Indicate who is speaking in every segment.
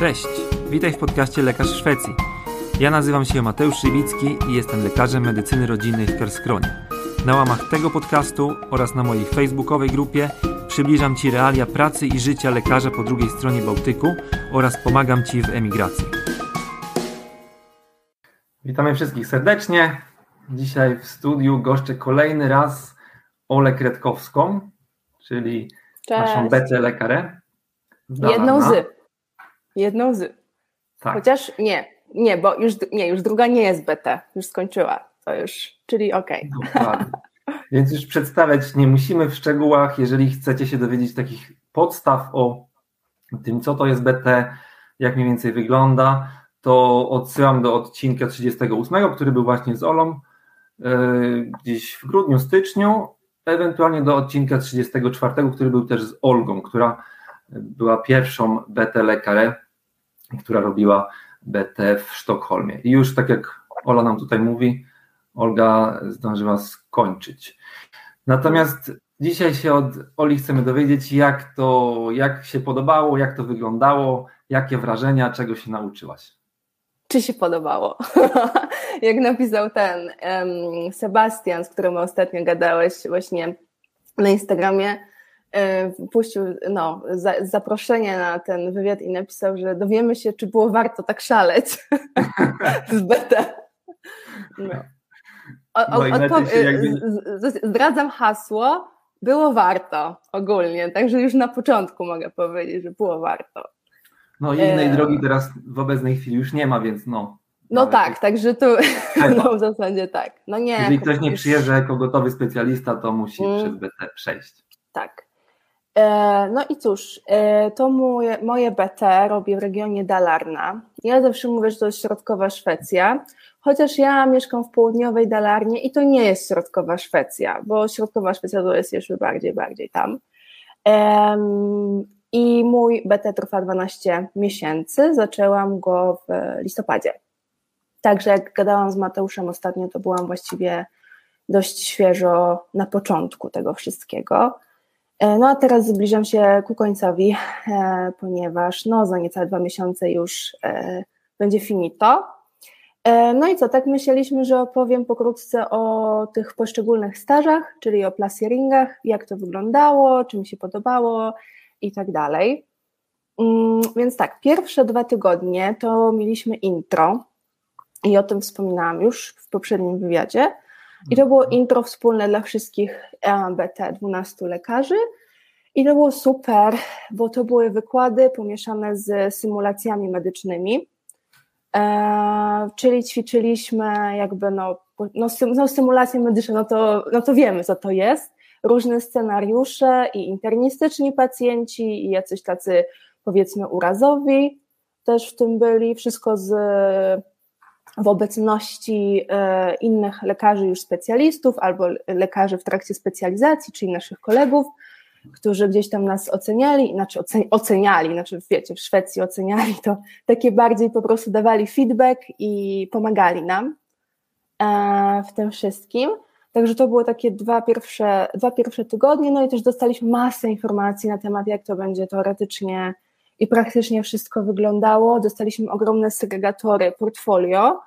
Speaker 1: Cześć, witaj w podcaście Lekarz Szwecji. Ja nazywam się Mateusz Szywicki i jestem lekarzem medycyny rodzinnej w Kerskronie. Na łamach tego podcastu oraz na mojej facebookowej grupie przybliżam Ci realia pracy i życia lekarza po drugiej stronie Bałtyku oraz pomagam Ci w emigracji. Witamy wszystkich serdecznie. Dzisiaj w studiu goszczę kolejny raz Olę Kredkowską, czyli Cześć. naszą betę lekarę.
Speaker 2: Jedną z. Jedną z. Tak. Chociaż nie, nie, bo już, nie, już druga nie jest BT, już skończyła. To już, czyli okej.
Speaker 1: Okay. Więc już przedstawiać nie musimy w szczegółach. Jeżeli chcecie się dowiedzieć takich podstaw o tym, co to jest BT, jak mniej więcej wygląda, to odsyłam do odcinka 38, który był właśnie z Olą yy, gdzieś w grudniu, styczniu, ewentualnie do odcinka 34, który był też z Olgą, która była pierwszą BT lekarę, która robiła BT w Sztokholmie. I już tak jak Ola nam tutaj mówi, Olga zdążyła skończyć. Natomiast dzisiaj się od Oli chcemy dowiedzieć, jak to, jak się podobało, jak to wyglądało, jakie wrażenia, czego się nauczyłaś.
Speaker 2: Czy się podobało? jak napisał ten um, Sebastian, z którym ostatnio gadałeś właśnie na Instagramie, puścił no, za, zaproszenie na ten wywiad i napisał, że dowiemy się, czy było warto tak szaleć z BT. No. O, o, jakby... Zdradzam hasło, było warto ogólnie, także już na początku mogę powiedzieć, że było warto.
Speaker 1: No innej e... drogi teraz w obecnej chwili już nie ma, więc no.
Speaker 2: No tak, także tu no, w zasadzie tak. No nie,
Speaker 1: Jeżeli ktoś nie przyjeżdża jako gotowy specjalista, to musi mm. przez BT przejść.
Speaker 2: Tak. E, no i cóż, e, to moje, moje BT robię w regionie Dalarna. Ja zawsze mówię, że to jest środkowa Szwecja, chociaż ja mieszkam w południowej Dalarnie i to nie jest środkowa Szwecja, bo środkowa Szwecja to jest jeszcze bardziej, bardziej tam. I mój BT trwa 12 miesięcy, zaczęłam go w listopadzie. Także jak gadałam z Mateuszem ostatnio, to byłam właściwie dość świeżo na początku tego wszystkiego. E, no a teraz zbliżam się ku końcowi, e, ponieważ no, za niecałe dwa miesiące już e, będzie finito. No i co, tak myśleliśmy, że opowiem pokrótce o tych poszczególnych stażach, czyli o plasieringach, jak to wyglądało, czy mi się podobało i tak dalej. Mm, więc tak, pierwsze dwa tygodnie to mieliśmy intro i o tym wspominałam już w poprzednim wywiadzie. I to było intro wspólne dla wszystkich BT, 12 lekarzy. I to było super, bo to były wykłady pomieszane z symulacjami medycznymi. E, czyli ćwiczyliśmy jakby no, no, no symulacje medyczne, no to, no to wiemy co to jest. Różne scenariusze i internistyczni pacjenci i jacyś tacy powiedzmy urazowi też w tym byli. Wszystko z w obecności e, innych lekarzy już specjalistów albo lekarzy w trakcie specjalizacji, czyli naszych kolegów, którzy gdzieś tam nas oceniali, znaczy oceniali, znaczy wiecie, w Szwecji oceniali, to takie bardziej po prostu dawali feedback i pomagali nam e, w tym wszystkim. Także to było takie dwa pierwsze, dwa pierwsze tygodnie, no i też dostaliśmy masę informacji na temat, jak to będzie teoretycznie i praktycznie wszystko wyglądało. Dostaliśmy ogromne segregatory portfolio,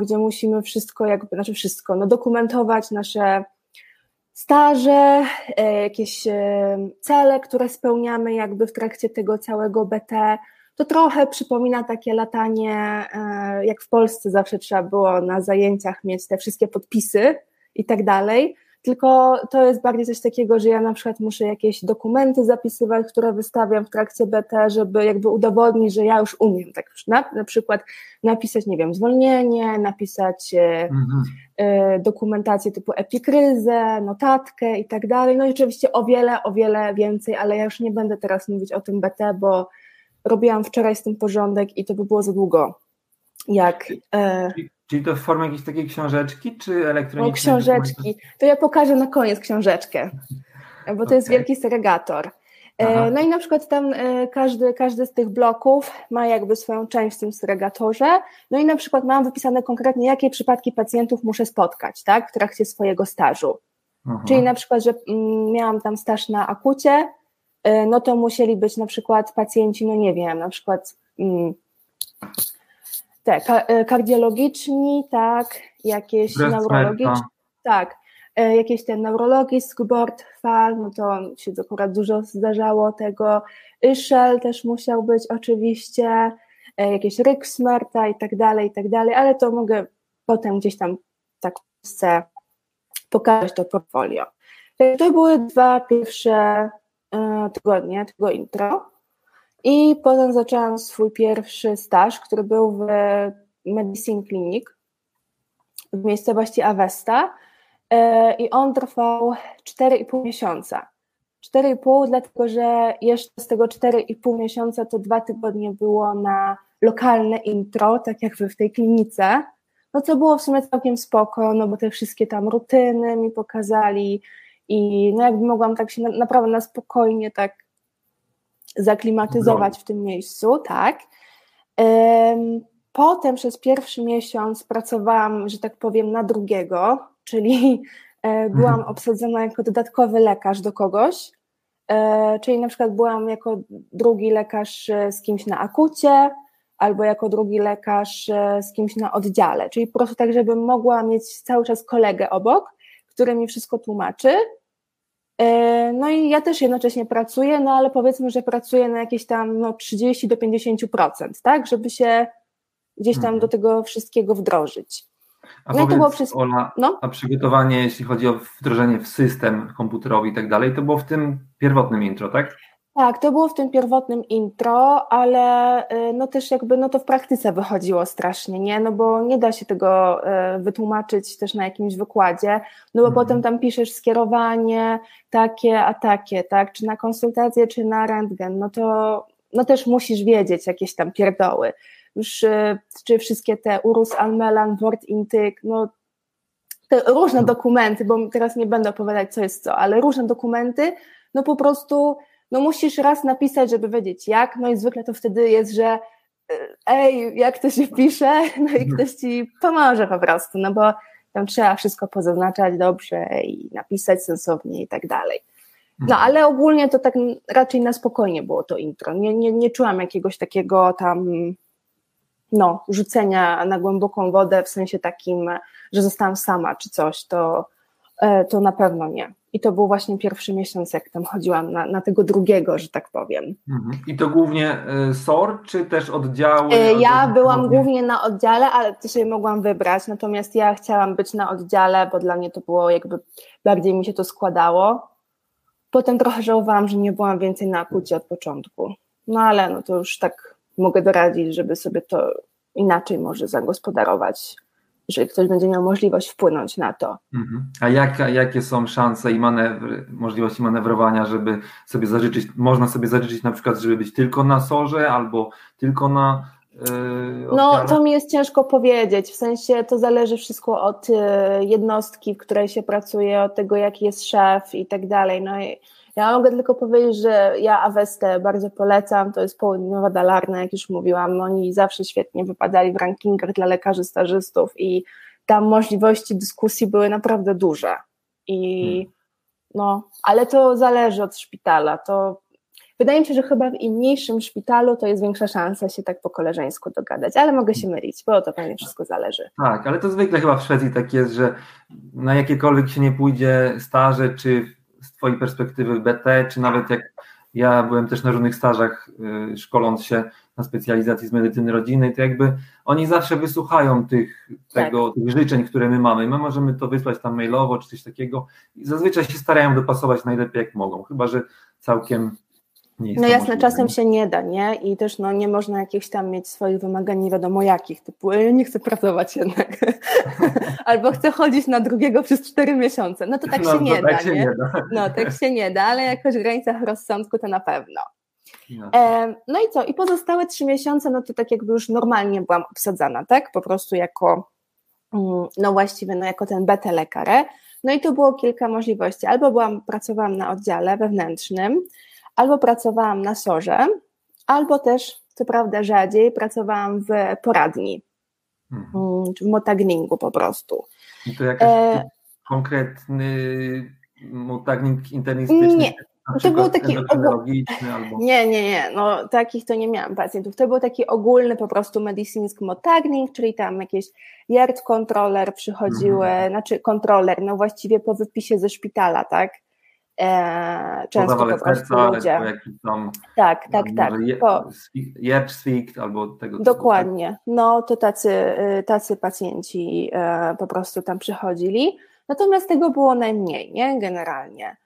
Speaker 2: gdzie musimy wszystko, jakby, znaczy wszystko, no dokumentować nasze staże, e, jakieś e, cele, które spełniamy jakby w trakcie tego całego BT. To trochę przypomina takie latanie, e, jak w Polsce zawsze trzeba było na zajęciach mieć te wszystkie podpisy i tak dalej tylko to jest bardziej coś takiego, że ja na przykład muszę jakieś dokumenty zapisywać, które wystawiam w trakcie BT, żeby jakby udowodnić, że ja już umiem, tak na, na przykład napisać, nie wiem, zwolnienie, napisać e, mhm. e, dokumentację typu epikryzę, notatkę i tak dalej, no i oczywiście o wiele, o wiele więcej, ale ja już nie będę teraz mówić o tym BT, bo robiłam wczoraj z tym porządek i to by było za długo. Jak,
Speaker 1: e, Czyli to w formie jakiejś takiej książeczki, czy elektronicznej?
Speaker 2: O, książeczki. To ja pokażę na koniec książeczkę, bo to okay. jest wielki segregator. E, Aha. No i na przykład tam e, każdy, każdy z tych bloków ma jakby swoją część w tym segregatorze. No i na przykład mam wypisane konkretnie, jakie przypadki pacjentów muszę spotkać, tak, w trakcie swojego stażu. Aha. Czyli na przykład, że mm, miałam tam staż na akucie, e, no to musieli być na przykład pacjenci, no nie wiem, na przykład te e, kardiologiczni, tak, jakieś neurologiczne, tak, e, jakieś ten neurologiczny board fal, no to się akurat dużo zdarzało tego, Iszel też musiał być oczywiście, e, jakieś Ryksmerta i tak dalej, i tak dalej, ale to mogę potem gdzieś tam tak chcę pokazać to portfolio. To były dwa pierwsze tygodnie tego intro. I potem zaczęłam swój pierwszy staż, który był w Medicine Clinic w miejscowości Avesta e, i on trwał 4,5 miesiąca. 4,5, dlatego że jeszcze z tego 4,5 miesiąca to dwa tygodnie było na lokalne intro, tak jak w tej klinice, no co było w sumie całkiem spoko, no bo te wszystkie tam rutyny mi pokazali i no jakby mogłam tak się na, naprawdę na spokojnie tak zaklimatyzować w tym miejscu, tak. Potem przez pierwszy miesiąc pracowałam, że tak powiem, na drugiego, czyli e, byłam mhm. obsadzona jako dodatkowy lekarz do kogoś, e, czyli na przykład byłam jako drugi lekarz e, z kimś na akucie, albo jako drugi lekarz z kimś na oddziale, czyli po prostu tak, żebym mogła mieć cały czas kolegę obok, który mi wszystko tłumaczy, no i ja też jednocześnie pracuję, no ale powiedzmy, że pracuję na jakieś tam no, 30 do 50%, tak, żeby się gdzieś tam mhm. do tego wszystkiego wdrożyć.
Speaker 1: A no powiedz, to było przez... Ola, no? a przygotowanie, jeśli chodzi o wdrożenie w system komputerowy i tak dalej, to było w tym pierwotnym intro, tak?
Speaker 2: Tak, to było w tym pierwotnym intro, ale y, no też jakby no to w praktyce wychodziło strasznie, nie? No bo nie da się tego y, wytłumaczyć też na jakimś wykładzie, no bo mhm. potem tam piszesz skierowanie takie, a takie, tak? Czy na konsultację, czy na rentgen, no to no też musisz wiedzieć jakieś tam pierdoły. Już y, czy wszystkie te Urus Almelan, Word Intyk, no te różne mhm. dokumenty, bo teraz nie będę opowiadać co jest co, ale różne dokumenty, no po prostu no musisz raz napisać, żeby wiedzieć jak, no i zwykle to wtedy jest, że e, ej, jak to się pisze, no i ktoś ci pomoże po prostu, no bo tam trzeba wszystko pozaznaczać dobrze i napisać sensownie i tak dalej. No ale ogólnie to tak raczej na spokojnie było to intro. Nie, nie, nie czułam jakiegoś takiego tam no, rzucenia na głęboką wodę w sensie takim, że zostałam sama czy coś, to, e, to na pewno nie. I to był właśnie pierwszy miesiąc, jak tam chodziłam na, na tego drugiego, że tak powiem.
Speaker 1: Mhm. I to głównie y, SOR, czy też oddziały?
Speaker 2: E, ja byłam głównie na oddziale, ale to sobie mogłam wybrać. Natomiast ja chciałam być na oddziale, bo dla mnie to było jakby bardziej mi się to składało. Potem trochę żałowałam, że nie byłam więcej na akucie od początku. No ale no to już tak mogę doradzić, żeby sobie to inaczej może zagospodarować jeżeli ktoś będzie miał możliwość wpłynąć na to.
Speaker 1: Mhm. A jak, jakie są szanse i manewry, możliwości manewrowania, żeby sobie zażyczyć, można sobie zażyczyć na przykład, żeby być tylko na sorze albo tylko na
Speaker 2: yy, no, to mi jest ciężko powiedzieć. W sensie to zależy wszystko od yy, jednostki, w której się pracuje, od tego, jaki jest szef i tak dalej. No i ja mogę tylko powiedzieć, że ja Avestę bardzo polecam, to jest południowa Dalarna, jak już mówiłam, no oni zawsze świetnie wypadali w rankingach dla lekarzy stażystów i tam możliwości dyskusji były naprawdę duże i hmm. no, ale to zależy od szpitala, to wydaje mi się, że chyba w inniejszym szpitalu to jest większa szansa się tak po koleżeńsku dogadać, ale mogę się mylić, bo to pewnie wszystko zależy.
Speaker 1: Tak, ale to zwykle chyba w Szwecji tak jest, że na jakiekolwiek się nie pójdzie staże, czy Twojej perspektywy BT, czy nawet jak ja byłem też na różnych stażach, y, szkoląc się na specjalizacji z medycyny rodzinnej, to jakby oni zawsze wysłuchają tych, tego, tak. tych życzeń, które my mamy. My możemy to wysłać tam mailowo czy coś takiego i zazwyczaj się starają dopasować najlepiej jak mogą, chyba że całkiem
Speaker 2: no jasne, czasem się nie da, nie? I też no, nie można jakichś tam mieć swoich wymagań nie wiadomo jakich, typu ja nie chcę pracować jednak, albo chcę chodzić na drugiego przez cztery miesiące. No to tak no, się, nie, tak da, się nie? nie da, No tak się nie da, ale jakoś w granicach rozsądku to na pewno. E, no i co? I pozostałe trzy miesiące, no to tak jakby już normalnie byłam obsadzana, tak? Po prostu jako, mm, no właściwie, no jako ten beta lekarę. No i to było kilka możliwości. Albo byłam, pracowałam na oddziale wewnętrznym, albo pracowałam na sorze, albo też, co prawda rzadziej, pracowałam w poradni, mhm. Mm, w motagningu po prostu.
Speaker 1: I to jakiś e... konkretny motagning internistyczny?
Speaker 2: Nie, to był taki albo... Nie, nie, nie, no takich to nie miałam pacjentów. To był taki ogólny po prostu medicines monitoring, czyli tam jakieś yard controller przychodziły, mm. znaczy kontroler, no właściwie po wypisie ze szpitala, tak?
Speaker 1: E, często po prostu ludzie. Tam,
Speaker 2: tak, tak, tak. Po,
Speaker 1: Swikt albo tego
Speaker 2: typu. Dokładnie. No to tacy, y, tacy pacjenci e, po prostu tam przychodzili. Natomiast tego było najmniej, nie? Generalnie.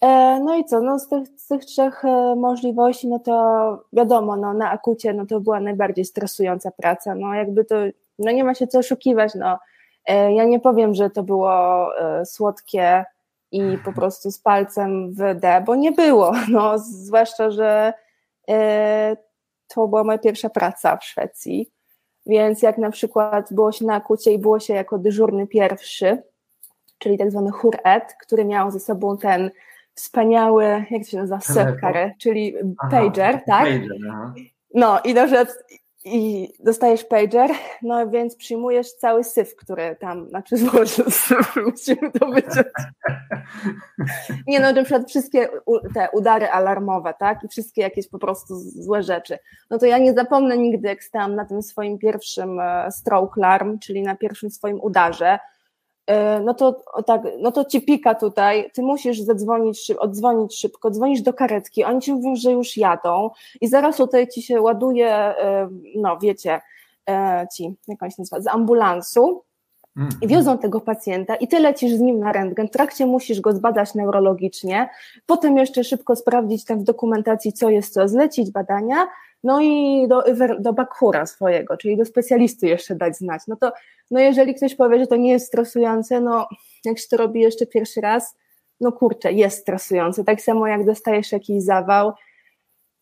Speaker 2: E, no i co, no z tych, z tych trzech e, możliwości, no to wiadomo, no na akucie, no to była najbardziej stresująca praca, no jakby to, no nie ma się co oszukiwać, no e, ja nie powiem, że to było słodkie i po prostu z palcem w D, bo nie było, no zwłaszcza, że to była moja pierwsza praca w Szwecji, więc jak na przykład było się na akucie i było się jako dyżurny pierwszy, czyli tak zwany huret, który miał ze sobą ten wspaniały, jak to się nazywa, sepkary, czyli aha, pager, tak? Pager, no i dobrze, i dostajesz pager, no więc przyjmujesz cały syf, który tam, znaczy złożył syf, musimy to wyciąć. Nie no, na przykład wszystkie te udary alarmowe, tak, i wszystkie jakieś po prostu złe rzeczy. No to ja nie zapomnę nigdy, jak stałam na tym swoim pierwszym e, stroke alarm, czyli na pierwszym swoim udarze, no to tak, no to ci pika tutaj, ty musisz zadzwonić, oddzwonić szybko, dzwonisz do karetki, oni ci mówią, że już jadą. I zaraz tutaj ci się ładuje, e, no wiecie, e, ci, jak on się nazywa, z ambulansu. I wiozą tego pacjenta i ty lecisz z nim na rentgen, w trakcie musisz go zbadać neurologicznie, potem jeszcze szybko sprawdzić tam w dokumentacji, co jest co, zlecić badania, no i do, do bakhura swojego, czyli do specjalisty jeszcze dać znać. No to, no jeżeli ktoś powie, że to nie jest stresujące, no jak się to robi jeszcze pierwszy raz, no kurczę, jest stresujące. Tak samo jak dostajesz jakiś zawał,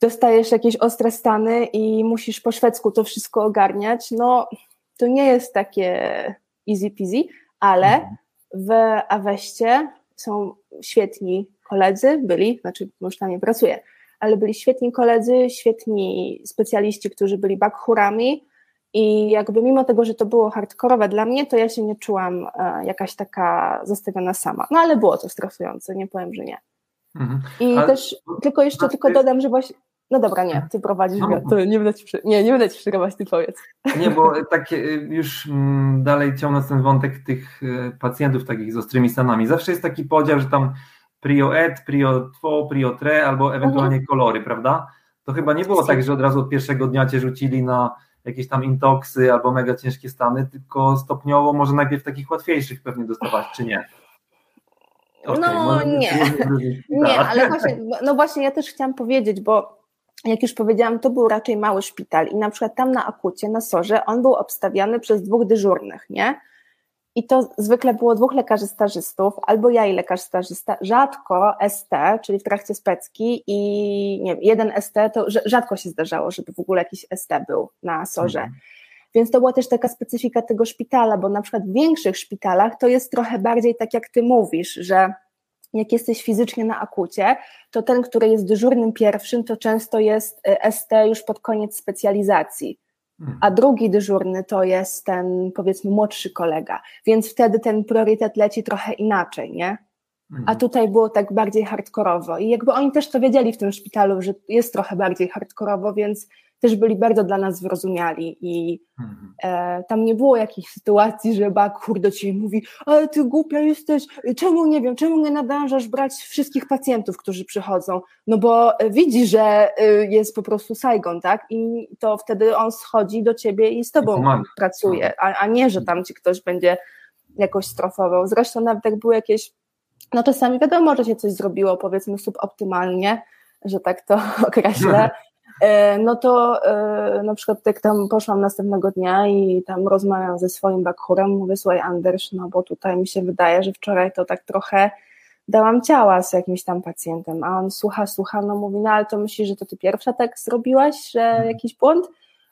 Speaker 2: dostajesz jakieś ostre stany i musisz po szwedzku to wszystko ogarniać, no to nie jest takie easy peasy, ale mhm. w Aweście są świetni koledzy, byli, znaczy już tam nie pracuję, ale byli świetni koledzy, świetni specjaliści, którzy byli bakhurami i jakby mimo tego, że to było hardkorowe dla mnie, to ja się nie czułam e, jakaś taka zostawiona sama. No ale było to stresujące, nie powiem, że nie. Mhm. I ale... też, tylko jeszcze tylko dodam, że właśnie no dobra, nie, ty prowadzisz no. to nie będę ci, nie, nie będę ci przerywać, ty powiedz.
Speaker 1: Nie, bo tak e, już mm, dalej ciągnąc ten wątek tych e, pacjentów takich z ostrymi stanami, zawsze jest taki podział, że tam prio et, prio two, prio tre, albo ewentualnie mhm. kolory, prawda? To chyba nie było tak, że od razu od pierwszego dnia cię rzucili na jakieś tam intoksy albo mega ciężkie stany, tylko stopniowo może najpierw takich łatwiejszych pewnie dostawać, czy nie?
Speaker 2: Okay, no nie, nie, ale właśnie, no właśnie ja też chciałam powiedzieć, bo jak już powiedziałam, to był raczej mały szpital i na przykład tam na akucie, na sorze, on był obstawiany przez dwóch dyżurnych, nie? I to zwykle było dwóch lekarzy stażystów, albo ja i lekarz stażysta, rzadko ST, czyli w trakcie specki i nie wiem, jeden ST, to rzadko się zdarzało, żeby w ogóle jakiś ST był na sorze. Mhm. Więc to była też taka specyfika tego szpitala, bo na przykład w większych szpitalach to jest trochę bardziej tak, jak ty mówisz, że jak jesteś fizycznie na akucie, to ten, który jest dyżurnym pierwszym, to często jest y, ST już pod koniec specjalizacji. A drugi dyżurny to jest ten, powiedzmy, młodszy kolega, więc wtedy ten priorytet leci trochę inaczej, nie? A hmm. tutaj było tak bardziej hardkorowo i jakby oni też to wiedzieli w tym szpitalu, że jest trochę bardziej hardkorowo, więc też byli bardzo dla nas wyrozumiali i mhm. e, tam nie było jakichś sytuacji, że bakur do ciebie mówi, ale ty głupia jesteś, czemu nie wiem, czemu nie nadążasz brać wszystkich pacjentów, którzy przychodzą, no bo widzi, że y, jest po prostu Saigon, tak, i to wtedy on schodzi do ciebie i z tobą I pracuje, a, a nie, że tam ci ktoś będzie jakoś strofował, zresztą nawet jak były jakieś, no czasami wiadomo, że się coś zrobiło, powiedzmy suboptymalnie, że tak to określę, no to e, na przykład jak tam poszłam następnego dnia i tam rozmawiam ze swoim bakhurem, mówię, słuchaj Anders, no bo tutaj mi się wydaje, że wczoraj to tak trochę dałam ciała z jakimś tam pacjentem, a on słucha, słucha, no mówi, no ale to myślisz, że to ty pierwsza tak zrobiłaś, że mhm. jakiś błąd?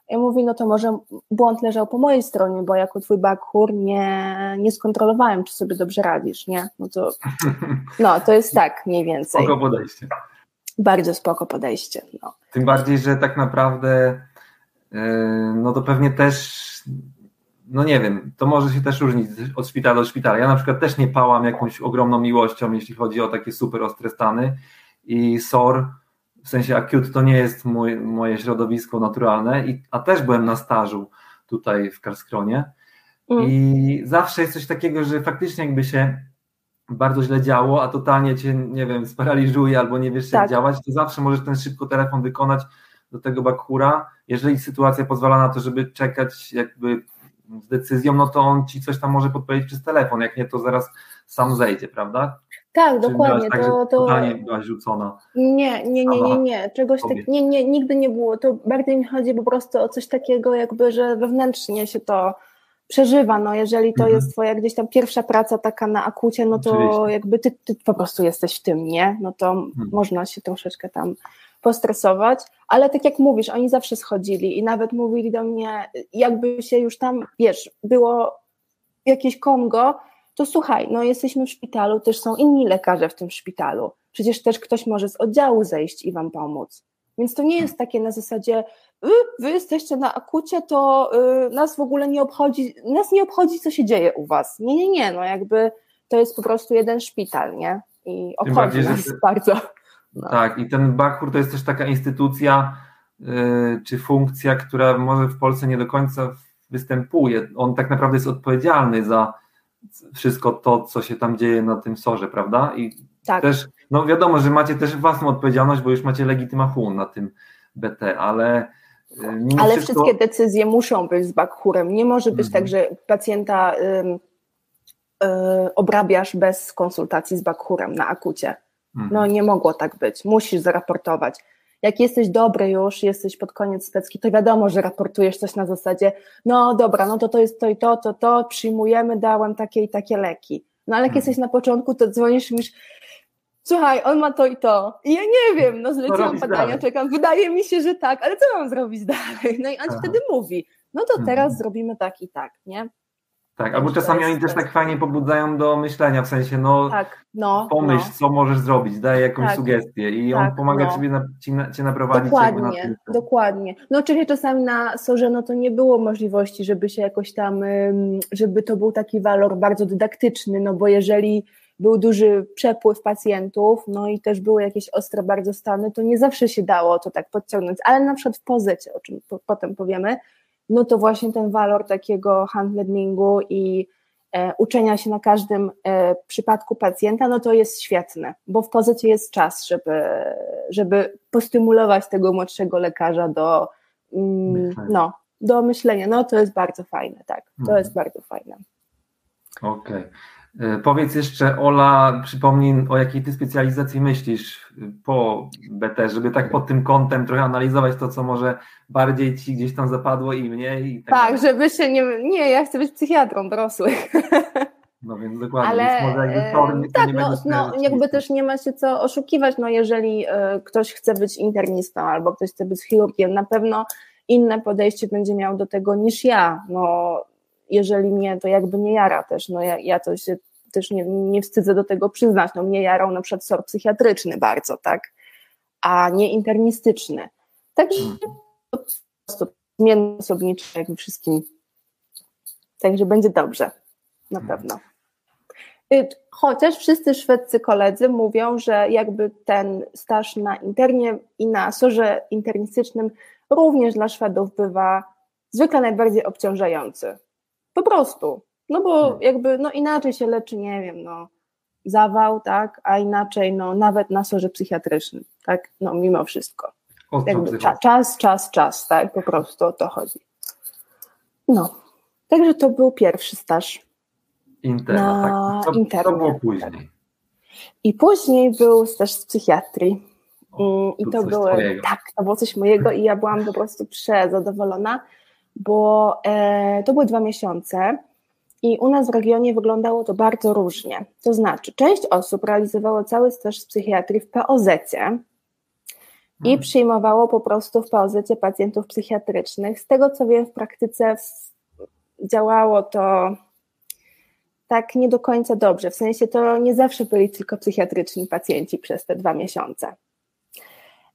Speaker 2: Ja mówi, no to może błąd leżał po mojej stronie, bo jako twój bakhur nie, nie skontrolowałem, czy sobie dobrze radzisz, nie? No to, no to jest tak mniej więcej.
Speaker 1: Spoko podejście
Speaker 2: bardzo spoko podejście. No.
Speaker 1: Tym bardziej, że tak naprawdę e, no to pewnie też no nie wiem, to może się też różnić od szpitala do szpitala. Ja na przykład też nie pałam jakąś ogromną miłością, jeśli chodzi o takie super ostre stany i SOR, w sensie acute to nie jest mój, moje środowisko naturalne, i, a też byłem na stażu tutaj w Karskronie mm. i zawsze jest coś takiego, że faktycznie jakby się bardzo źle działo, a totalnie cię, nie wiem, sparaliżuje albo nie wiesz jak tak. działać, to zawsze możesz ten szybko telefon wykonać do tego bakura, jeżeli sytuacja pozwala na to, żeby czekać jakby z decyzją, no to on ci coś tam może podpowiedzieć przez telefon, jak nie, to zaraz sam zejdzie, prawda?
Speaker 2: Tak, dokładnie.
Speaker 1: Tak, to, to... byłaś rzucona.
Speaker 2: Nie, nie, nie, nie, nie. Czegoś tak, nie, nie, nigdy nie było. To bardziej mi chodzi po prostu o coś takiego, jakby, że wewnętrznie się to przeżywa. No, jeżeli to mhm. jest twoja gdzieś tam pierwsza praca taka na akucie, no to Oczywiście. jakby ty, ty po prostu jesteś w tym, nie? No to mhm. można się troszeczkę tam postresować, ale tak jak mówisz, oni zawsze schodzili i nawet mówili do mnie, jakby się już tam, wiesz, było jakieś Kongo, to słuchaj, no jesteśmy w szpitalu, też są inni lekarze w tym szpitalu. Przecież też ktoś może z oddziału zejść i wam pomóc. Więc to nie jest takie na zasadzie, wy, wy jesteście na akucie, to y, nas w ogóle nie obchodzi, nas nie obchodzi, co się dzieje u was. Nie, nie, nie, no jakby to jest po prostu jeden szpital, nie? I obchodzi bardziej, nas bardzo.
Speaker 1: No. Tak, i ten Bakur to jest też taka instytucja y, czy funkcja, która może w Polsce nie do końca występuje. On tak naprawdę jest odpowiedzialny za wszystko to, co się tam dzieje na tym sorze, prawda? I tak. też, no wiadomo, że macie też własną odpowiedzialność, bo już macie legityma HUN na tym BT, ale
Speaker 2: y, ale wszystko... wszystkie decyzje muszą być z bakhurem. Nie może być tak, mhm. tak, że pacjenta y, y, obrabiasz bez konsultacji z bakhurem na akucie. Mhm. No nie mogło tak być. Musisz zaraportować. Jak jesteś dobry już, jesteś pod koniec specki, to wiadomo, że raportujesz coś na zasadzie, no dobra, no to to jest to i to, to, to, przyjmujemy, dałem takie i takie leki. No ale jak mhm. jesteś na początku, to dzwonisz i mówisz, słuchaj, on ma to i to. I ja nie wiem, no zleciłam badania, dalej? czekam, wydaje mi się, że tak, ale co mam zrobić dalej? No i on wtedy mówi, no to teraz mhm. zrobimy tak i tak, nie?
Speaker 1: Tak, albo czasami oni też tak fajnie pobudzają do myślenia, w sensie, no, tak, no pomyśl, no. co możesz zrobić, daj jakąś tak, sugestię i tak, on pomaga no. na, ci, cię naprowadzić.
Speaker 2: Dokładnie, na dokładnie. No oczywiście czasami na Sorze no to nie było możliwości, żeby się jakoś tam, żeby to był taki walor bardzo dydaktyczny, no bo jeżeli był duży przepływ pacjentów, no i też były jakieś ostre bardzo stany, to nie zawsze się dało to tak podciągnąć, ale na przykład w pozycie, o czym po, potem powiemy, no to właśnie ten walor takiego handlearningu i e, uczenia się na każdym e, przypadku pacjenta, no to jest świetne, bo w pozycji jest czas, żeby, żeby postymulować tego młodszego lekarza do, mm, no, do myślenia. No to jest bardzo fajne, tak, to mhm. jest bardzo fajne.
Speaker 1: Okej. Okay. E, powiedz jeszcze, Ola, przypomnij, o jakiej ty specjalizacji myślisz po BT, żeby tak pod tym kątem trochę analizować to, co może bardziej ci gdzieś tam zapadło i mniej.
Speaker 2: I tak, tak żeby się nie. Nie, ja chcę być psychiatrą dorosłych.
Speaker 1: No więc dokładnie. Ale więc może jakby to,
Speaker 2: e, tak, no, no jakby też nie ma się co oszukiwać, no jeżeli y, ktoś chce być internistą albo ktoś chce być chirurgiem, na pewno inne podejście będzie miał do tego niż ja. No jeżeli mnie to jakby nie jara też, no ja, ja to się też nie, nie wstydzę do tego przyznać, no mnie jarał na przykład SOR psychiatryczny bardzo, tak, a nie internistyczny. Także po prostu zmienne osobnicze jak wszystkim. Także będzie dobrze, na hmm. pewno. Y, chociaż wszyscy szwedzcy koledzy mówią, że jakby ten staż na internie i na sorze internistycznym również dla Szwedów bywa zwykle najbardziej obciążający. Po prostu. No bo hmm. jakby, no inaczej się leczy, nie wiem, no zawał, tak, a inaczej, no nawet na sorze psychiatrycznym, tak, no mimo wszystko. Jakby cza, czas, czas, czas, tak, po prostu o to chodzi. No, także to był pierwszy staż.
Speaker 1: Interna, na tak. Co, interna, co było później? Tak.
Speaker 2: I później był staż z psychiatrii. O, I to były, twojego. tak, to było coś mojego i ja byłam po prostu przezadowolona bo e, to były dwa miesiące i u nas w regionie wyglądało to bardzo różnie. To znaczy, część osób realizowało cały staż z psychiatrii w POZ i hmm. przyjmowało po prostu w POZ pacjentów psychiatrycznych. Z tego co wiem, w praktyce działało to tak nie do końca dobrze. W sensie to nie zawsze byli tylko psychiatryczni pacjenci przez te dwa miesiące.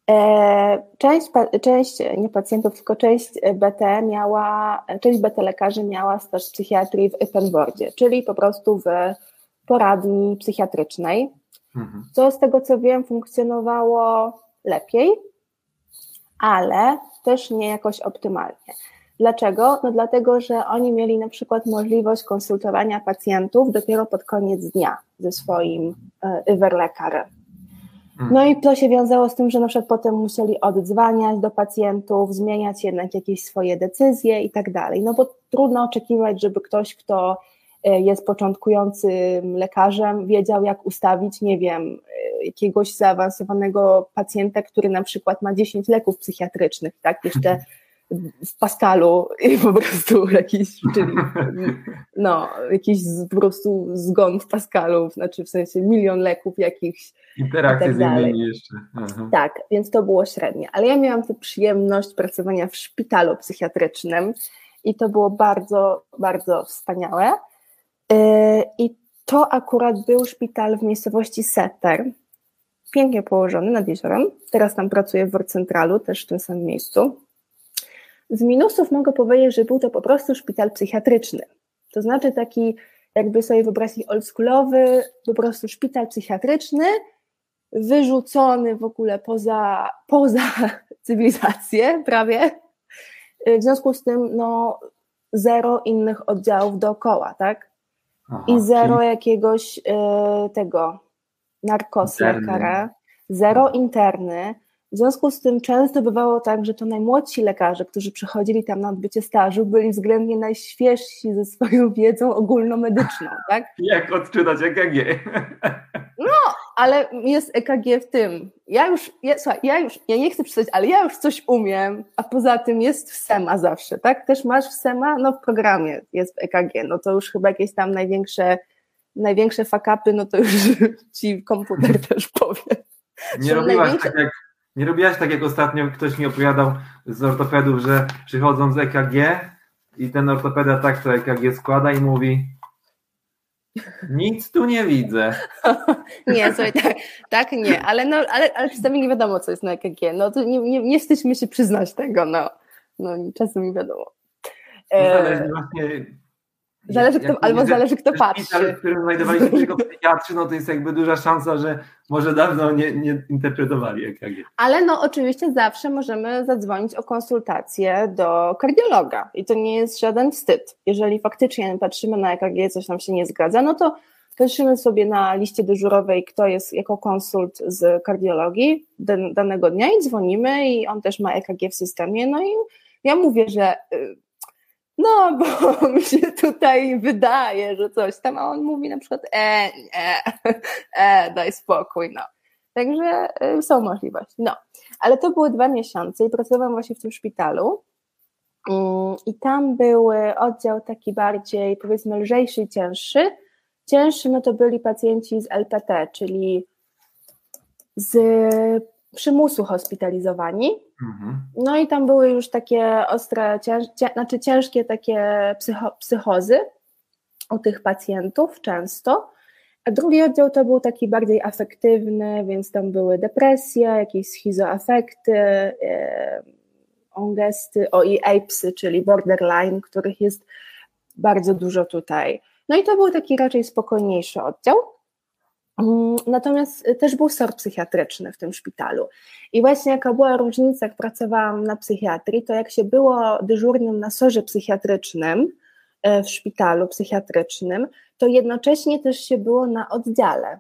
Speaker 2: E, część, część, nie pacjentów, tylko część BT miała, część BT lekarzy miała staż psychiatrii w Ippenwordzie, czyli po prostu w poradni psychiatrycznej. mhm. co z tego co wiem funkcjonowało lepiej, ale też nie jakoś optymalnie. Dlaczego? No dlatego, że oni mieli na przykład możliwość konsultowania pacjentów dopiero pod koniec dnia ze swoim. Hmm. No i to się wiązało z tym, że na przykład potem musieli oddzwaniać do pacjentów, zmieniać jednak jakieś swoje decyzje i tak dalej. No bo trudno oczekiwać, żeby ktoś, kto e, jest początkującym lekarzem, wiedział, jak ustawić, nie wiem, e, jakiegoś zaawansowanego pacjenta, który na przykład ma 10 leków psychiatrycznych, tak? Jeszcze w Pascalu i po prostu jakiś, czyli no, jakiś po prostu zgon w Pascalu, znaczy w sensie milion leków jakichś.
Speaker 1: Interakcje tak z innymi jeszcze.
Speaker 2: Aha. Tak, więc to było średnie. Ale ja miałam tę przyjemność pracowania w szpitalu psychiatrycznym i to było bardzo, bardzo wspaniałe. Y, I to akurat był szpital w miejscowości Setter, pięknie położony nad jeziorem. Teraz tam pracuję w Centralu, też w tym samym miejscu. Z minusów mogę powiedzieć, że był to po prostu szpital psychiatryczny. To znaczy taki, jakby sobie wyobrazić oldschoolowy, po prostu szpital psychiatryczny, wyrzucony w ogóle poza, poza cywilizację prawie. W związku z tym, no, zero innych oddziałów dookoła, tak? Aha, I zero czyli... jakiegoś y, tego narkoslekara, zero interny, w związku z tym często bywało tak, że to najmłodsi lekarze, którzy przychodzili tam na odbycie stażu, byli względnie najświeżsi ze swoją wiedzą ogólnomedyczną, tak?
Speaker 1: Jak odczytać EKG?
Speaker 2: No, ale jest EKG w tym. Ja już, ja, słuchaj, ja już, ja nie chcę pisać, ale ja już coś umiem, a poza tym jest w SEMA zawsze, tak? Też masz w SEMA? No w programie jest w EKG, no to już chyba jakieś tam największe, największe fakapy, no to już ci komputer też powie.
Speaker 1: Nie robiłaś największe... tak jak nie robiłaś tak, jak ostatnio ktoś mi opowiadał z ortopedów, że przychodzą z EKG i ten ortopeda tak to EKG składa i mówi nic tu nie widzę.
Speaker 2: nie, słuchaj, tak, tak nie, ale, no, ale, ale czasami nie wiadomo, co jest na EKG. No to nie, nie, nie wstydźmy się przyznać tego, no. No czasem nie wiadomo.
Speaker 1: No, zależy właśnie
Speaker 2: Zależy kto, albo zależy kto patrzy.
Speaker 1: Szpital, w którym znajdowali się tylko psychiatrzy, no to jest jakby duża szansa, że może dawno nie, nie interpretowali EKG.
Speaker 2: Ale no oczywiście zawsze możemy zadzwonić o konsultację do kardiologa i to nie jest żaden wstyd. Jeżeli faktycznie patrzymy na EKG, coś nam się nie zgadza, no to patrzymy sobie na liście dyżurowej, kto jest jako konsult z kardiologii danego dnia i dzwonimy i on też ma EKG w systemie, no i ja mówię, że y, no bo mi się tutaj wydaje, że coś tam, a on mówi na przykład e, nie, e, daj spokój, no. Także y, są możliwości, no. Ale to były dwa miesiące i pracowałam właśnie w tym szpitalu mm, i tam był oddział taki bardziej, powiedzmy, lżejszy i cięższy. Cięższy, no to byli pacjenci z LPT, czyli z przymusu hospitalizowani. Mhm. No i tam były już takie ostre, cięż, znaczy ciężkie takie psycho, psychozy u tych pacjentów często. A drugi oddział to był taki bardziej afektywny, więc tam były depresje, jakieś schizoafekty, e, ongesty, o i apesy, czyli borderline, których jest bardzo dużo tutaj. No i to był taki raczej spokojniejszy oddział. Mm, natomiast też był SOR psychiatryczny w tym szpitalu. I właśnie jaka była różnica, jak pracowałam na psychiatrii, to jak się było dyżurnym na sorze psychiatrycznym e, w szpitalu psychiatrycznym, to jednocześnie też się było na oddziale.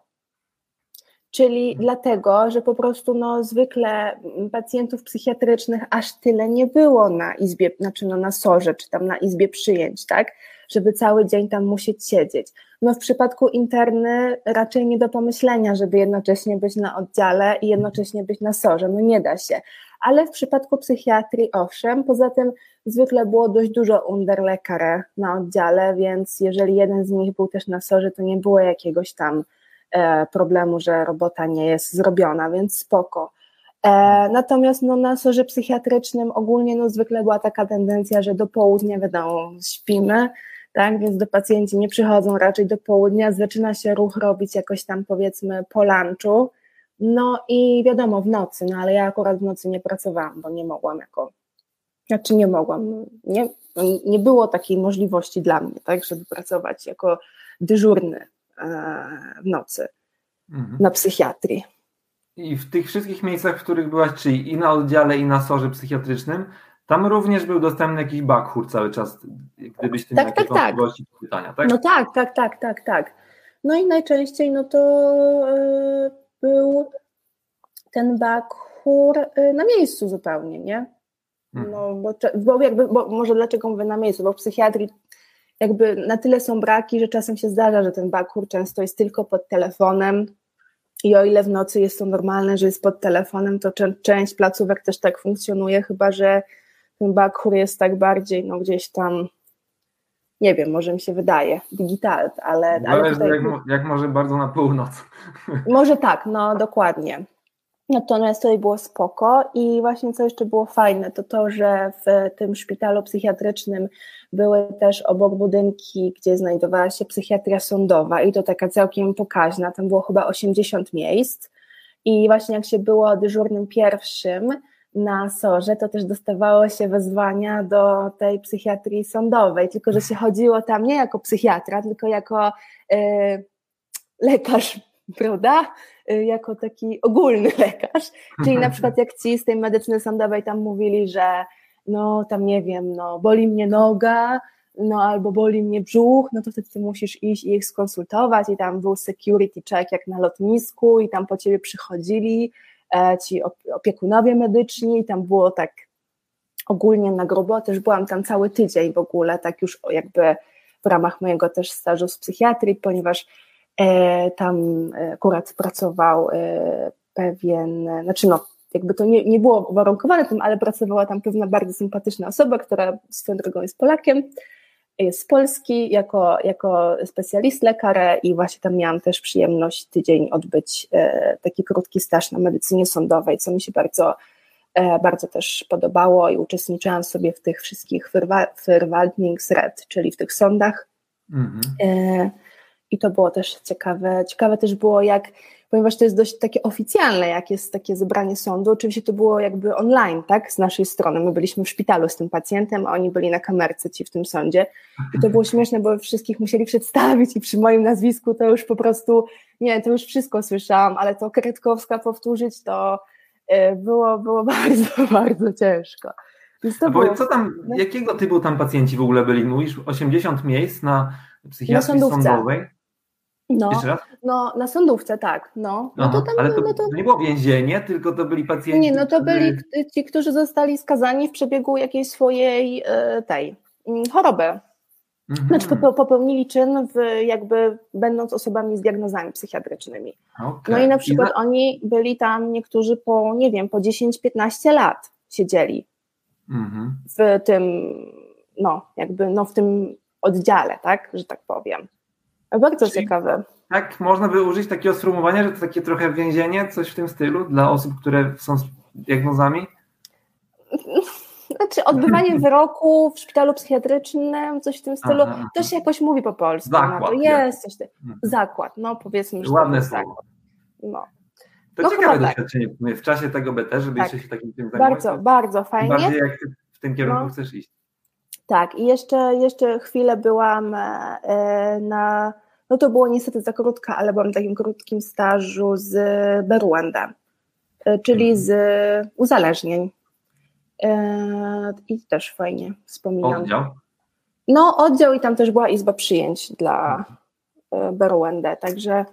Speaker 2: Czyli mhm. dlatego, że po prostu no, zwykle pacjentów psychiatrycznych aż tyle nie było na izbie, znaczy no, na sorze, czy tam na izbie przyjęć, tak? Żeby cały dzień tam musieć siedzieć. No w przypadku interny raczej nie do pomyślenia, żeby jednocześnie być na oddziale i jednocześnie być na sorze. No nie da się. Ale w przypadku psychiatrii owszem, poza tym zwykle było dość dużo underlekare na oddziale, więc jeżeli jeden z nich był też na sorze, to nie było jakiegoś tam e, problemu, że robota nie jest zrobiona, więc spoko. E, natomiast no, na sorze psychiatrycznym ogólnie no, zwykle była taka tendencja, że do południa wiadomo, śpimy, tak? Więc do pacjenci nie przychodzą raczej do południa, zaczyna się ruch robić jakoś tam powiedzmy po lunchu, no i wiadomo w nocy, no ale ja akurat w nocy nie pracowałam, bo nie mogłam jako, znaczy nie mogłam, nie, nie było takiej możliwości dla mnie, tak, żeby pracować jako dyżurny e, w nocy. mhm. na psychiatrii.
Speaker 1: I w tych wszystkich miejscach, w których byłaś, czyli i na oddziale, i na sorze psychiatrycznym, tam również był dostępny jakiś bakhur cały czas, gdybyś ty
Speaker 2: tak, miał tak, tak. pytania, tak? No tak, tak, tak, tak, tak. No i najczęściej no to yy, był ten bakhur yy, na miejscu zupełnie, nie? Hmm. No, bo, bo, jakby, bo może dlaczego mówię na miejscu, bo w psychiatrii jakby na tyle są braki, że czasem się zdarza, że ten bakhur często jest tylko pod telefonem i o ile w nocy jest to normalne, że jest pod telefonem, to część placówek też tak funkcjonuje, chyba że ten bakhur jest tak bardziej no gdzieś tam nie wiem, może mi się wydaje, digital, ale...
Speaker 1: ale tutaj, jak, jak może bardzo na północ.
Speaker 2: Może tak, no dokładnie. Natomiast tutaj było spoko i właśnie co jeszcze było fajne, to to, że w tym szpitalu psychiatrycznym były też obok budynki, gdzie znajdowała się psychiatria sądowa i to taka całkiem pokaźna, tam było chyba 80 miejsc i właśnie jak się było dyżurnym pierwszym na sorze, to też dostawało się wezwania do tej psychiatrii sądowej, tylko że się chodziło tam nie jako psychiatra, tylko jako y, lekarz prawda? Y, jako taki ogólny lekarz. Czyli na przykład jak ci z tej medycyny sądowej tam mówili, że no tam nie wiem, no boli mnie noga, no albo boli mnie brzuch, no to wtedy ty musisz iść i ich skonsultować i tam był security check jak na lotnisku i tam po ciebie przychodzili e, ci opiekunowie medyczni tam było tak ogólnie na grubo, też byłam tam cały tydzień w ogóle, tak już jakby w ramach mojego też stażu z psychiatrii, ponieważ E, tam e, akurat pracował e, pewien, znaczy no, jakby to nie, nie było uwarunkowane tym, ale pracowała tam pewna bardzo sympatyczna osoba, która swoją drogą jest Polakiem, z Polski jako, jako specjalist lekarz i właśnie tam miałam też przyjemność tydzień odbyć taki krótki staż na medycynie sądowej, co mi się bardzo, bardzo też podobało i uczestniczyłam sobie w tych wszystkich Verwaltningsred, czyli w tych sądach. Mhm i to było też ciekawe. Ciekawe też było, jak, ponieważ to jest dość takie oficjalne, jak jest takie zebranie sądu, oczywiście to było jakby online, tak, z naszej strony. My byliśmy w szpitalu z tym pacjentem, a oni byli na kamerce ci w tym sądzie. I to było śmieszne, bo wszystkich musieli przedstawić i przy moim nazwisku to już po prostu, nie, to już wszystko słyszałam, ale to Kretkowska powtórzyć to e, było, było bardzo, bardzo ciężko.
Speaker 1: To było... co tam, jakiego typu tam pacjenci w ogóle byli? Mówisz 80 miejsc na psychiatrii sądowej?
Speaker 2: No, no, na sądówce, tak. No, no
Speaker 1: to tam, ale to, no to... nie było więzienie, tylko to byli pacjenci.
Speaker 2: Nie, no to byli ci, którzy zostali skazani w przebiegu jakiejś swojej e, tej mm, choroby. Mhm. Znaczy popełnili czyn w, jakby będąc osobami z diagnozami psychiatrycznymi. Okay. No i na przykład I oni byli tam niektórzy po, nie wiem, po 10-15 lat siedzieli mhm. w tym, no jakby, no w tym oddziale, tak, że tak powiem. Bardzo Czyli, ciekawe.
Speaker 1: Tak, można by użyć takiego sformułowania, że to takie trochę więzienie, coś w tym stylu dla osób, które są z diagnozami?
Speaker 2: Znaczy, odbywanie wyroku w szpitalu psychiatrycznym, coś w tym stylu, aha, to się jakoś mówi po polsku. Zakład, no, to jest coś mhm. Zakład, no powiedzmy, że
Speaker 1: Ładne to jest słowo. No. To no ciekawe tak. doświadczenie tak. w czasie tego BT, żeby tak. jeszcze się takim tym
Speaker 2: zajmować. Bardzo, bardzo fajnie.
Speaker 1: Bardziej jak w tym kierunku no. chcesz iść.
Speaker 2: Tak, i jeszcze, jeszcze chwilę byłam e, na, no to było niestety za krótka, ale byłam w takim krótkim stażu z Beruenda, e, czyli mhm. z uzależnień. E, I też fajnie wspominam.
Speaker 1: Oddział?
Speaker 2: No, oddział i tam też była izba przyjęć dla Beruendę, także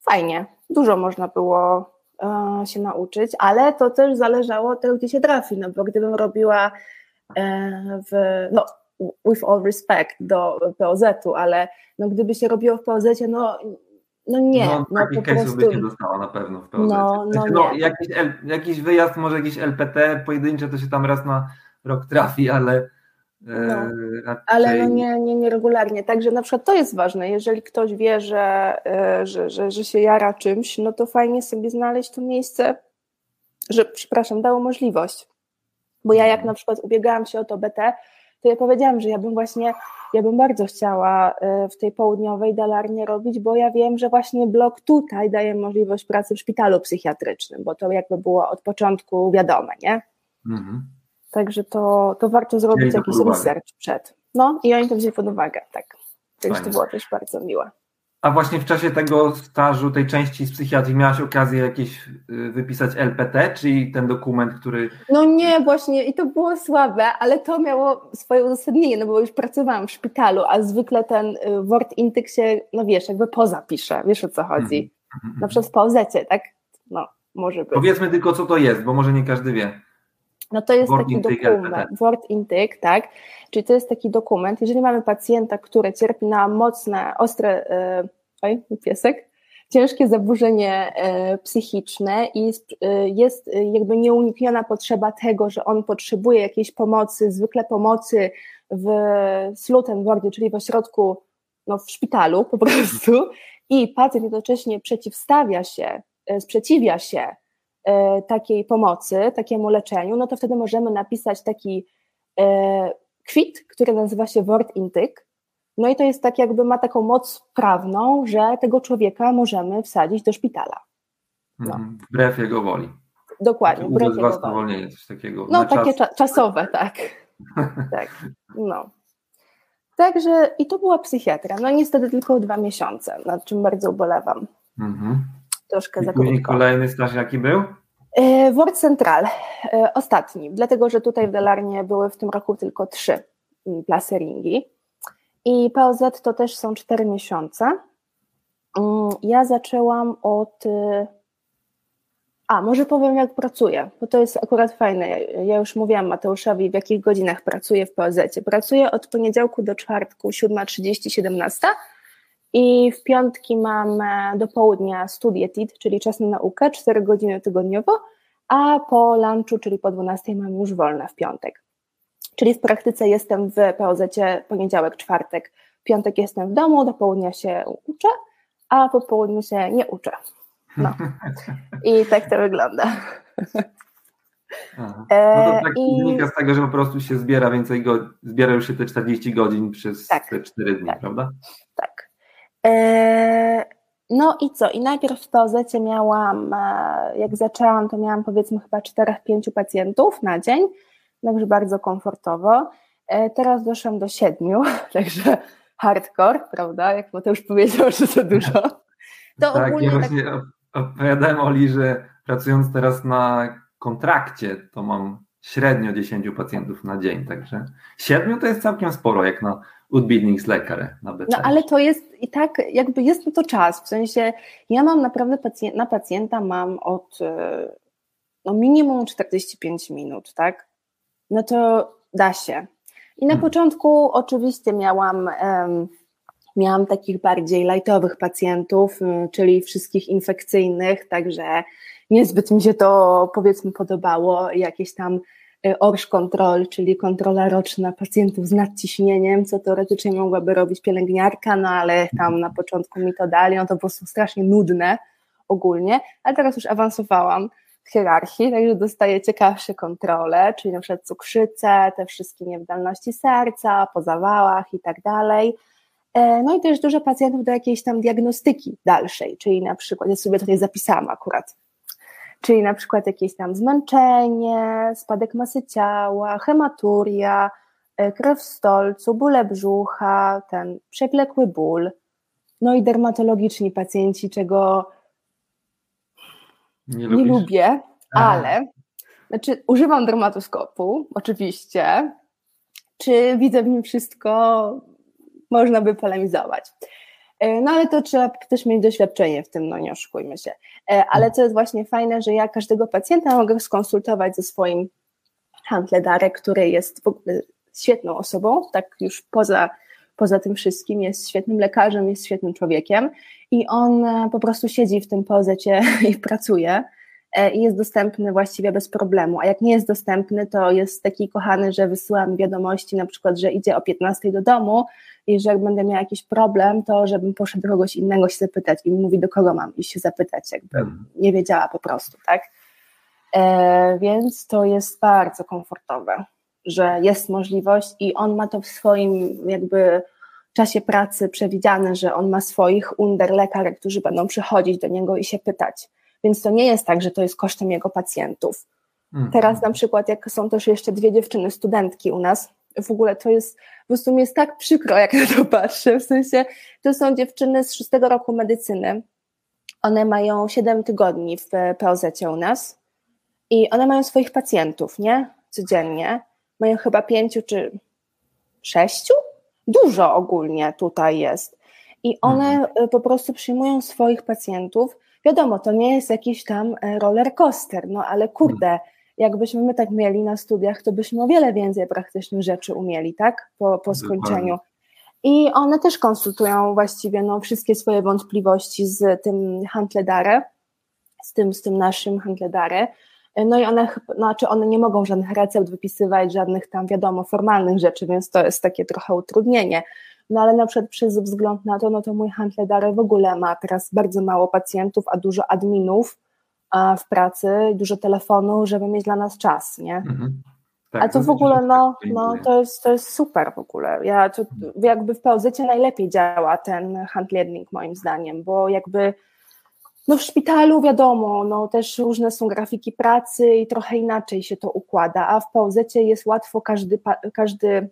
Speaker 2: fajnie. Dużo można było się nauczyć, ale to też zależało od tego, gdzie się trafi, no bo gdybym robiła w, no, with all respect do POZ-u, ale no, gdyby się robiło w POZ-cie, no, no nie. No,
Speaker 1: no po prostu... by się dostała na pewno w POZ. No, no, no jakiś, jakiś wyjazd, może jakiś LPT pojedyncze to się tam raz na rok trafi, ale
Speaker 2: e, no. Ale no nie, nie, nie regularnie. Także na przykład to jest ważne. Jeżeli ktoś wie, że, e, że, że, że się jara czymś, no to fajnie sobie znaleźć to miejsce, że, przepraszam, dało możliwość. Bo ja jak na przykład ubiegałam się o to BT, to ja powiedziałam, że ja bym właśnie, ja bym bardzo chciała y, w tej południowej dalarnie robić, bo ja wiem, że właśnie blok tutaj daje możliwość pracy w szpitalu psychiatrycznym, bo to jakby było od początku wiadome, nie? Mhm. Także to, to warto zrobić jakiś research przed. No i oni to wzięli pod uwagę, tak. Także to było też bardzo miłe.
Speaker 1: A właśnie w czasie tego stażu, tej części z psychiatrii, miałaś okazję jakieś y, wypisać LPT, czyli ten dokument, który.
Speaker 2: No nie, właśnie i to było słabe, ale to miało swoje uzasadnienie, no bo już pracowałam w szpitalu, a zwykle ten y, Word Intyk się, no wiesz, jakby poza pisze, wiesz o co chodzi. Mm -hmm. Na przykład w POZ, tak? No, może być.
Speaker 1: Powiedzmy tylko, co to jest, bo może nie każdy wie.
Speaker 2: No to jest Word taki dokument, Word Intake, tak? Czyli to jest taki dokument, jeżeli mamy pacjenta, który cierpi na mocne, ostre, e, oj, piesek, ciężkie zaburzenie e, psychiczne i e, jest jakby nieunikniona potrzeba tego, że on potrzebuje jakiejś pomocy, zwykle pomocy w Slutenbordzie, czyli w ośrodku, no w szpitalu po prostu. I pacjent jednocześnie przeciwstawia się, sprzeciwia się takiej pomocy, takiemu leczeniu, no to wtedy możemy napisać taki e, kwit, który nazywa się Word Intyk. No i to jest tak, jakby ma taką moc prawną, że tego człowieka możemy wsadzić do szpitala.
Speaker 1: No. Mhm, wbrew jego woli.
Speaker 2: Dokładnie,
Speaker 1: wbrew jego woli. coś takiego.
Speaker 2: No takie czas. czasowe, tak. tak. No. Także i to była psychiatria. No niestety tylko dwa miesiące, nad czym bardzo ubolewam. Mhm troszkę I za krótko.
Speaker 1: kolejny staż jaki był?
Speaker 2: E, Word Central, e, ostatni, dlatego że tutaj w Delarnie były w tym roku tylko trzy mm, plaseringi i POZ to też są cztery miesiące. Mm, ja zaczęłam od. Y, a, może powiem, jak pracuję, bo to jest akurat fajne. Ja już mówiłam Mateuszowi, w jakich godzinach pracuję w POZ. Pracuję od poniedziałku do czwartku, 7.30, 17 i w piątki mam do południa studię TIT, czyli czas na naukę, 4 godziny tygodniowo, a po lunchu, czyli po 12 mam już wolne w piątek. Czyli w praktyce jestem w POZ poniedziałek, czwartek, piątek jestem w domu, do południa się uczę, a po południu się nie uczę. No. I tak to wygląda.
Speaker 1: Aha. No to tak I... wynika z tego, że po prostu się zbiera więcej, go, zbiera już się te 40 godzin przez tak, te 4 dni,
Speaker 2: tak,
Speaker 1: prawda?
Speaker 2: Tak. E, no i co? I najpierw w POZ miałam, e, jak zaczęłam, to miałam powiedzmy chyba 4-5 pacjentów na dzień, także bardzo komfortowo. E, teraz doszłam do 7, także hardcore, prawda? Jak Mateusz powiedział, że za dużo.
Speaker 1: To tak, ogólnie ja właśnie tak... opowiadałem Oli, że pracując teraz na kontrakcie, to mam średnio 10 pacjentów na dzień, także 7 to jest całkiem sporo, jak na na BC.
Speaker 2: No ale to jest i tak, jakby jest to czas, w sensie ja mam naprawdę pacjent, na pacjenta mam od no minimum 45 minut, tak? No to da się. I na hmm. początku oczywiście miałam, um, miałam takich bardziej lightowych pacjentów, czyli wszystkich infekcyjnych, także niezbyt mi się to powiedzmy podobało, jakieś tam ORSZ Control, czyli kontrola roczna pacjentów z nadciśnieniem, co teoretycznie mogłaby robić pielęgniarka, no ale tam na początku mi to dali, no to po prostu strasznie nudne ogólnie, ale teraz już awansowałam w hierarchii, także dostaję ciekawsze kontrole, czyli na przykład cukrzycę, te wszystkie niewydolności serca, po zawałach i tak dalej. E, no i też dużo pacjentów do jakiejś tam diagnostyki dalszej, czyli na przykład, ja sobie tutaj zapisałam akurat, czyli na przykład jakieś tam zmęczenie, spadek masy ciała, hematuria, e, krew w stolcu, bóle brzucha, ten przewlekły ból, no i dermatologiczni pacjenci, czego nie, nie lubię, ale znaczy używam dermatoskopu, oczywiście, czy widzę w nim wszystko, można by polemizować. E, no ale to trzeba też mieć doświadczenie w tym, no nie oszukujmy się. E, ale co jest właśnie fajne, że ja każdego pacjenta mogę skonsultować ze swoim handledarem, który jest w ogóle świetną osobą, tak już poza, poza tym wszystkim, jest świetnym lekarzem, jest świetnym człowiekiem i on e, po prostu siedzi w tym pozecie i pracuje i jest dostępny właściwie bez problemu, a jak nie jest dostępny, to jest taki kochany, że wysyła mi wiadomości na przykład, że idzie o 15 do domu, i że jak będę miała jakiś problem, to żebym poszedł do kogoś innego się zapytać i mówi, do kogo mam iść się zapytać, jakby mhm. nie wiedziała po prostu, tak? E, więc to jest bardzo komfortowe, że jest możliwość i on ma to w swoim jakby czasie pracy przewidziane, że on ma swoich under lekarzy, którzy będą przychodzić do niego i się pytać. Więc to nie jest tak, że to jest kosztem jego pacjentów. Mhm. Teraz na przykład, jak są też jeszcze dwie dziewczyny, studentki u nas, w ogóle to jest, po prostu mi jest tak przykro, jak na to patrzę, w sensie to są dziewczyny z szóstego roku medycyny, one mają 7 tygodni w POZ u nas i one mają swoich pacjentów, nie? Codziennie. Mają chyba pięciu czy sześciu? Dużo ogólnie tutaj jest. I one mhm. po prostu przyjmują swoich pacjentów. Wiadomo, to nie jest jakiś tam e, roller coaster, no ale kurde, mhm. Jakbyśmy my tak mieli na studiach, to byśmy o wiele więcej praktycznych rzeczy umieli, tak? Po, po skończeniu. I one też konsultują właściwie no, wszystkie swoje wątpliwości z tym handledare, z tym, z tym naszym handledare. No i one, znaczy one nie mogą żadnych recept wypisywać, żadnych tam wiadomo formalnych rzeczy, więc to jest takie trochę utrudnienie. No ale na przykład przez wzgląd na to, no to mój handledare w ogóle ma teraz bardzo mało pacjentów, a dużo adminów w pracy, dużo telefonu, żeby mieć dla nas czas, nie? Mhm. Tak, A to w ogóle, no, no to, jest, to jest super w ogóle. Ja, to, jakby w POZ najlepiej działa ten handledning moim zdaniem, bo jakby no w szpitalu wiadomo, no też różne są grafiki pracy i trochę inaczej się to układa, a w POZ jest łatwo każdy, każdy,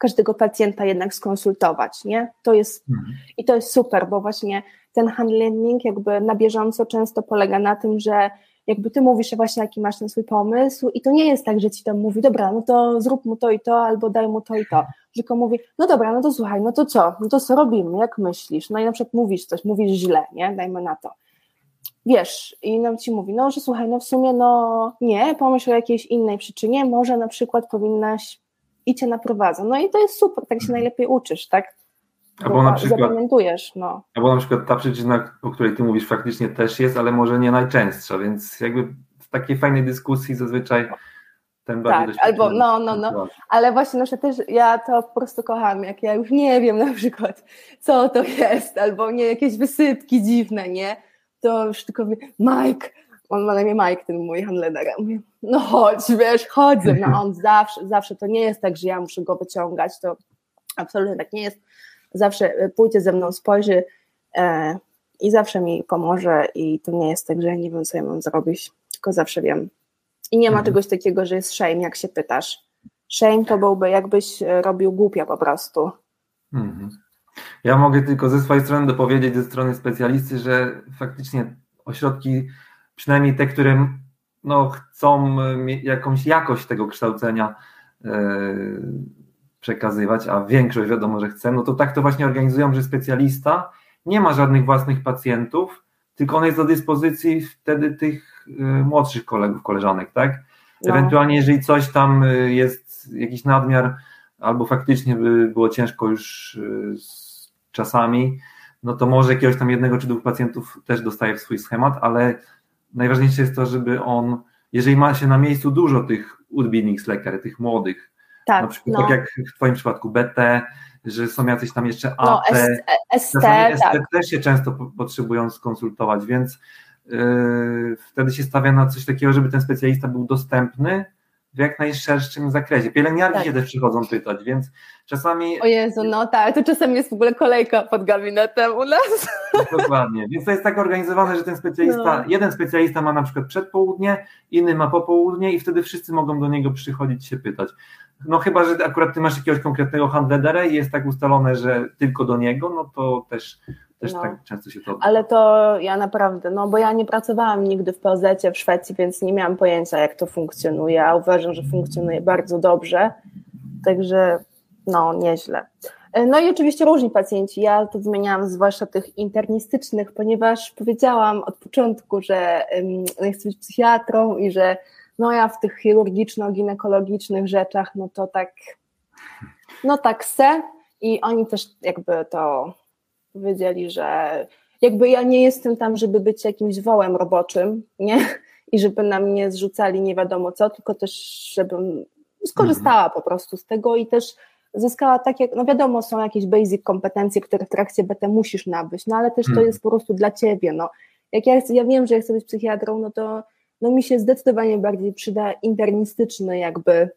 Speaker 2: każdego pacjenta jednak skonsultować, nie? To jest, mhm. i to jest super, bo właśnie ten handling jakby na bieżąco często polega na tym, że jakby ty mówisz właśnie, jaki masz ten swój pomysł i to nie jest tak, że ci tam mówi, dobra, no to zrób mu to i to, albo daj mu to i to, tylko mówi, no dobra, no to słuchaj, no to co, no to co robimy, jak myślisz, no i na przykład mówisz coś, mówisz źle, nie, dajmy na to, wiesz, i nam ci mówi, no, że słuchaj, no w sumie, no nie, pomyśl o jakiejś innej przyczynie, może na przykład powinnaś i cię naprowadza, no i to jest super, tak się najlepiej uczysz, tak, Albo na przykład, zapamiętujesz, no.
Speaker 1: Albo na przykład ta przyczyna, o której ty mówisz, faktycznie też jest, ale może nie najczęstsza, więc jakby w takiej fajnej dyskusji zazwyczaj ten
Speaker 2: bardziej Tak, albo no, no, no, ale właśnie no, też ja to po prostu kocham, jak ja już nie wiem na przykład, co to jest, albo nie, jakieś wysypki dziwne, nie, to już tylko mówię, Mike, on ma na imię Mike, ten mój handler, mówię, no chodź, wiesz, chodzę, no on zawsze, zawsze, to nie jest tak, że ja muszę go wyciągać, to absolutnie tak nie jest, zawsze e, pójdzie ze mną, spojrzy e, i zawsze mi pomoże i to nie jest tak, że ja nie wiem, co ja mam zrobić, tylko zawsze wiem. I nie ma mhm. czegoś takiego, że jest shame, jak się pytasz. Shame to byłby jakbyś e, robił głupia po prostu. Mhm.
Speaker 1: Ja mogę tylko ze swojej strony dopowiedzieć, ze strony specjalisty, że faktycznie ośrodki, przynajmniej te, które no, chcą jakąś jakość tego kształcenia przekazywać, a większość wiadomo, że chce, no to tak to właśnie organizują, że specjalista nie ma żadnych własnych pacjentów, tylko on jest do dyspozycji wtedy tych y, młodszych kolegów, koleżanek, tak? No. Ewentualnie, jeżeli coś tam jest, jakiś nadmiar, albo faktycznie by było ciężko już z czasami, no to może jakiegoś tam jednego czy dwóch pacjentów też dostaje w swój schemat, ale najważniejsze jest to, żeby on, jeżeli ma się na miejscu dużo tych lekarz, tych młodych, tak, na przykład no. tak jak w Twoim przypadku BT, że są jacyś tam jeszcze AT. No, ST, ST tak. też się często potrzebują skonsultować, więc yy, wtedy się stawia na coś takiego, żeby ten specjalista był dostępny w jak najszerszym zakresie. Pielęgniarki tak. się też przychodzą pytać, więc czasami...
Speaker 2: O Jezu, no tak, to czasami jest w ogóle kolejka pod gabinetem u nas.
Speaker 1: Dokładnie, więc to jest tak organizowane, że ten specjalista, no. jeden specjalista ma na przykład przedpołudnie, inny ma popołudnie i wtedy wszyscy mogą do niego przychodzić się pytać. No chyba, że akurat ty masz jakiegoś konkretnego handledera i jest tak ustalone, że tylko do niego, no to też, też no. tak często się to.
Speaker 2: Ale to ja naprawdę, no bo ja nie pracowałam nigdy w POZ w Szwecji, więc nie miałam pojęcia jak to funkcjonuje, a uważam, że funkcjonuje bardzo dobrze, także no nieźle. No i oczywiście różni pacjenci. Ja to zmieniałam zwłaszcza tych internistycznych, ponieważ powiedziałam od początku, że um, chcę być psychiatrą i że no ja w tych chirurgiczno-ginekologicznych rzeczach, no to tak, no tak se i oni też jakby to powiedzieli, że jakby ja nie jestem tam, żeby być jakimś wołem roboczym, nie? I żeby na mnie zrzucali nie wiadomo co, tylko też, żebym skorzystała mhm. po prostu z tego i też zyskała takie, no wiadomo, są jakieś basic kompetencje, które w trakcie BT musisz nabyć, no ale też to mhm. jest po prostu dla ciebie, no. Jak ja, ja wiem, że ja chcę być psychiatrą, no to no mi się zdecydowanie bardziej przyda internistyczny jakby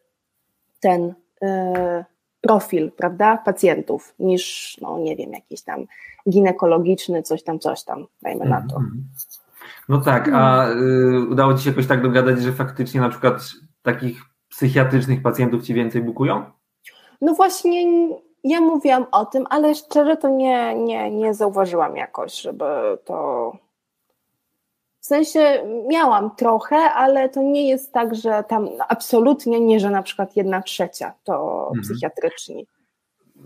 Speaker 2: ten e, profil, prawda, pacjentów, niż, no nie wiem, jakiś tam ginekologiczny, coś tam, coś tam, dajmy na to. Mhm.
Speaker 1: No tak, a y, udało Ci się jakoś tak dogadać, że faktycznie na przykład takich psychiatrycznych pacjentów Ci więcej bukują?
Speaker 2: No właśnie ja mówiłam o tym, ale szczerze to nie, nie, nie zauważyłam jakoś, żeby to. W sensie miałam trochę, ale to nie jest tak, że tam absolutnie nie, że na przykład jedna trzecia to mhm. psychiatryczni.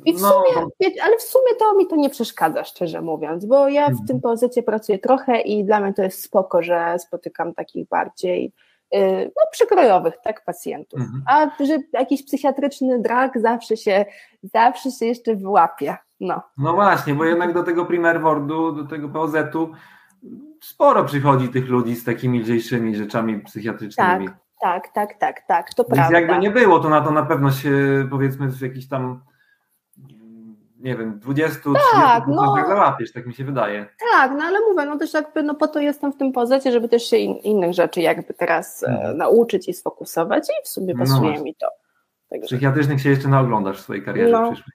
Speaker 2: I w no, sumie, no. ale w sumie to mi to nie przeszkadza, szczerze mówiąc, bo ja w mhm. tym pozycie pracuję trochę i dla mnie to jest spoko, że spotykam takich bardziej y, no, przekrojowych tak, pacjentów. Mhm. A że jakiś psychiatryczny drag zawsze się, zawsze się jeszcze wyłapie. No.
Speaker 1: no właśnie, bo jednak do tego primer wordu, do tego POZ-u sporo przychodzi tych ludzi z takimi lżejszymi rzeczami psychiatrycznymi.
Speaker 2: Tak, tak, tak, tak, tak to
Speaker 1: Więc
Speaker 2: prawda.
Speaker 1: jakby nie było, to na to na pewno się powiedzmy w jakiś tam nie wiem, 20, tak, 30 no, załapiesz, tak mi się wydaje.
Speaker 2: Tak, no ale mówię, no też jakby no po to jestem w tym pozecie, żeby też się in, innych rzeczy jakby teraz e, mhm. nauczyć i sfokusować i w sumie no pasuje no mi to.
Speaker 1: Także. Psychiatrycznych się jeszcze naoglądasz w swojej karierze no. przyszłej.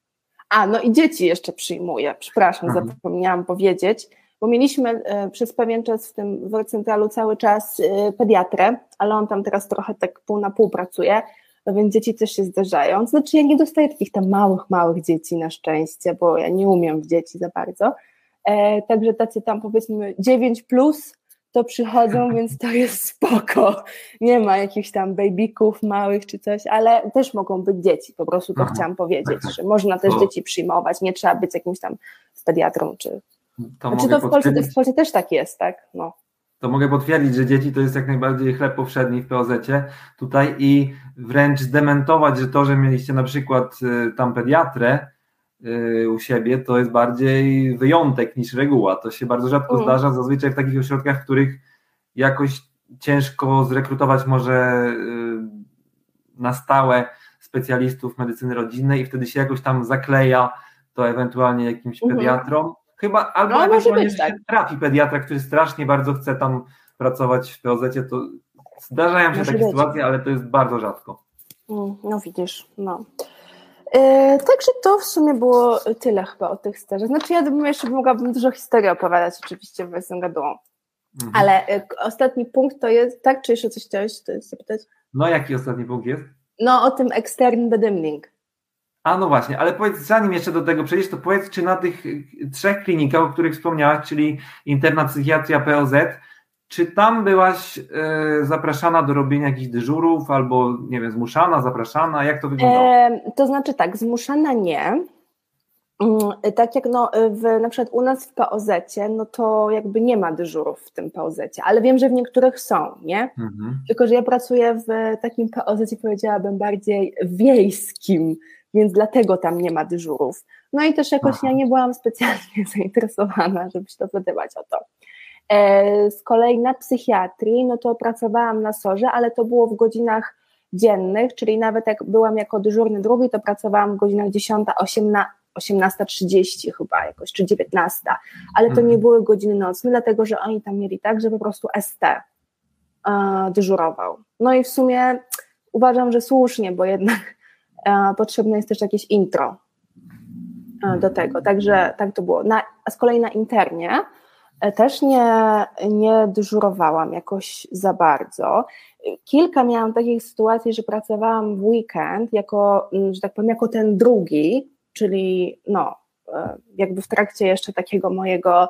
Speaker 2: A, no i dzieci jeszcze przyjmuję, przepraszam, mhm. zapomniałam powiedzieć, bo mieliśmy e, przez pewien czas w tym w centralu cały czas e, pediatrę, ale on tam teraz trochę tak pół na pół pracuje, no więc dzieci też się zdarzają. Znaczy ja nie dostaję takich tam małych, małych dzieci na szczęście, bo ja nie umiem w dzieci za bardzo. E, także tacy tam powiedzmy 9 plus to przychodzą, więc to jest spoko. Nie ma jakichś tam babyków małych czy coś, ale też mogą być dzieci, po prostu to Aha. chciałam powiedzieć, że można też dzieci przyjmować, nie trzeba być jakimś tam pediatrą czy... To znaczy to w Polsce, w Polsce też tak jest, tak? No
Speaker 1: to mogę potwierdzić, że dzieci to jest jak najbardziej chleb powszedni w POZ-cie tutaj i wręcz zdementować, że to, że mieliście na przykład y, tam pediatrę y, u siebie, to jest bardziej wyjątek niż reguła. To się bardzo rzadko mm. zdarza, zazwyczaj w takich ośrodkach, w których jakoś ciężko zrekrutować może y, na stałe specjalistów medycyny rodzinnej i wtedy się jakoś tam zakleja to ewentualnie jakimś mm. pediatrom Chyba albo no, ewentualnie, że tak. trafi pediatra, który strasznie bardzo chce tam pracować w poz to zdarzają się może takie być. sytuacje, ale to jest bardzo rzadko.
Speaker 2: Mm, no widzisz, no. E, także to w sumie było tyle chyba o tych stażach. Znaczy ja bym jeszcze mogłabym dużo historii opowiadać oczywiście w jestem gadułą. Mhm. Ale e, ostatni punkt to jest, tak? Czy jeszcze coś chciałeś zapytać?
Speaker 1: No jaki ostatni punkt jest?
Speaker 2: No o tym extern bedymning.
Speaker 1: A no właśnie, ale powiedz, zanim jeszcze do tego przejdziesz, to powiedz, czy na tych trzech klinikach, o których wspomniałaś, czyli internat psychiatria POZ, czy tam byłaś e, zapraszana do robienia jakichś dyżurów, albo nie wiem, zmuszana, zapraszana? Jak to wyglądało? E,
Speaker 2: to znaczy tak, zmuszana nie. Mm, tak jak no, w, na przykład u nas w POZ, no to jakby nie ma dyżurów w tym POZ, ale wiem, że w niektórych są, nie? Mhm. Tylko, że ja pracuję w takim POZ, powiedziałabym, bardziej wiejskim, więc dlatego tam nie ma dyżurów. No i też jakoś Aha. ja nie byłam specjalnie zainteresowana, żeby się dowiadywać o to. E, z kolei na psychiatrii, no to pracowałam na sorze, ale to było w godzinach dziennych, czyli nawet jak byłam jako dyżurny drugi, to pracowałam w godzinach 10, 18, 18.30 chyba jakoś, czy 19, ale to nie mhm. były godziny nocne, dlatego że oni tam mieli tak, że po prostu ST e, dyżurował. No i w sumie uważam, że słusznie, bo jednak potrzebne jest też jakieś intro e, do tego. Także tak to było. Na, a z kolei na internie e, też nie, nie dyżurowałam jakoś za bardzo. Kilka miałam takich sytuacji, że pracowałam w weekend jako, mm, że tak powiem, jako ten drugi, czyli no, jakby w trakcie jeszcze takiego mojego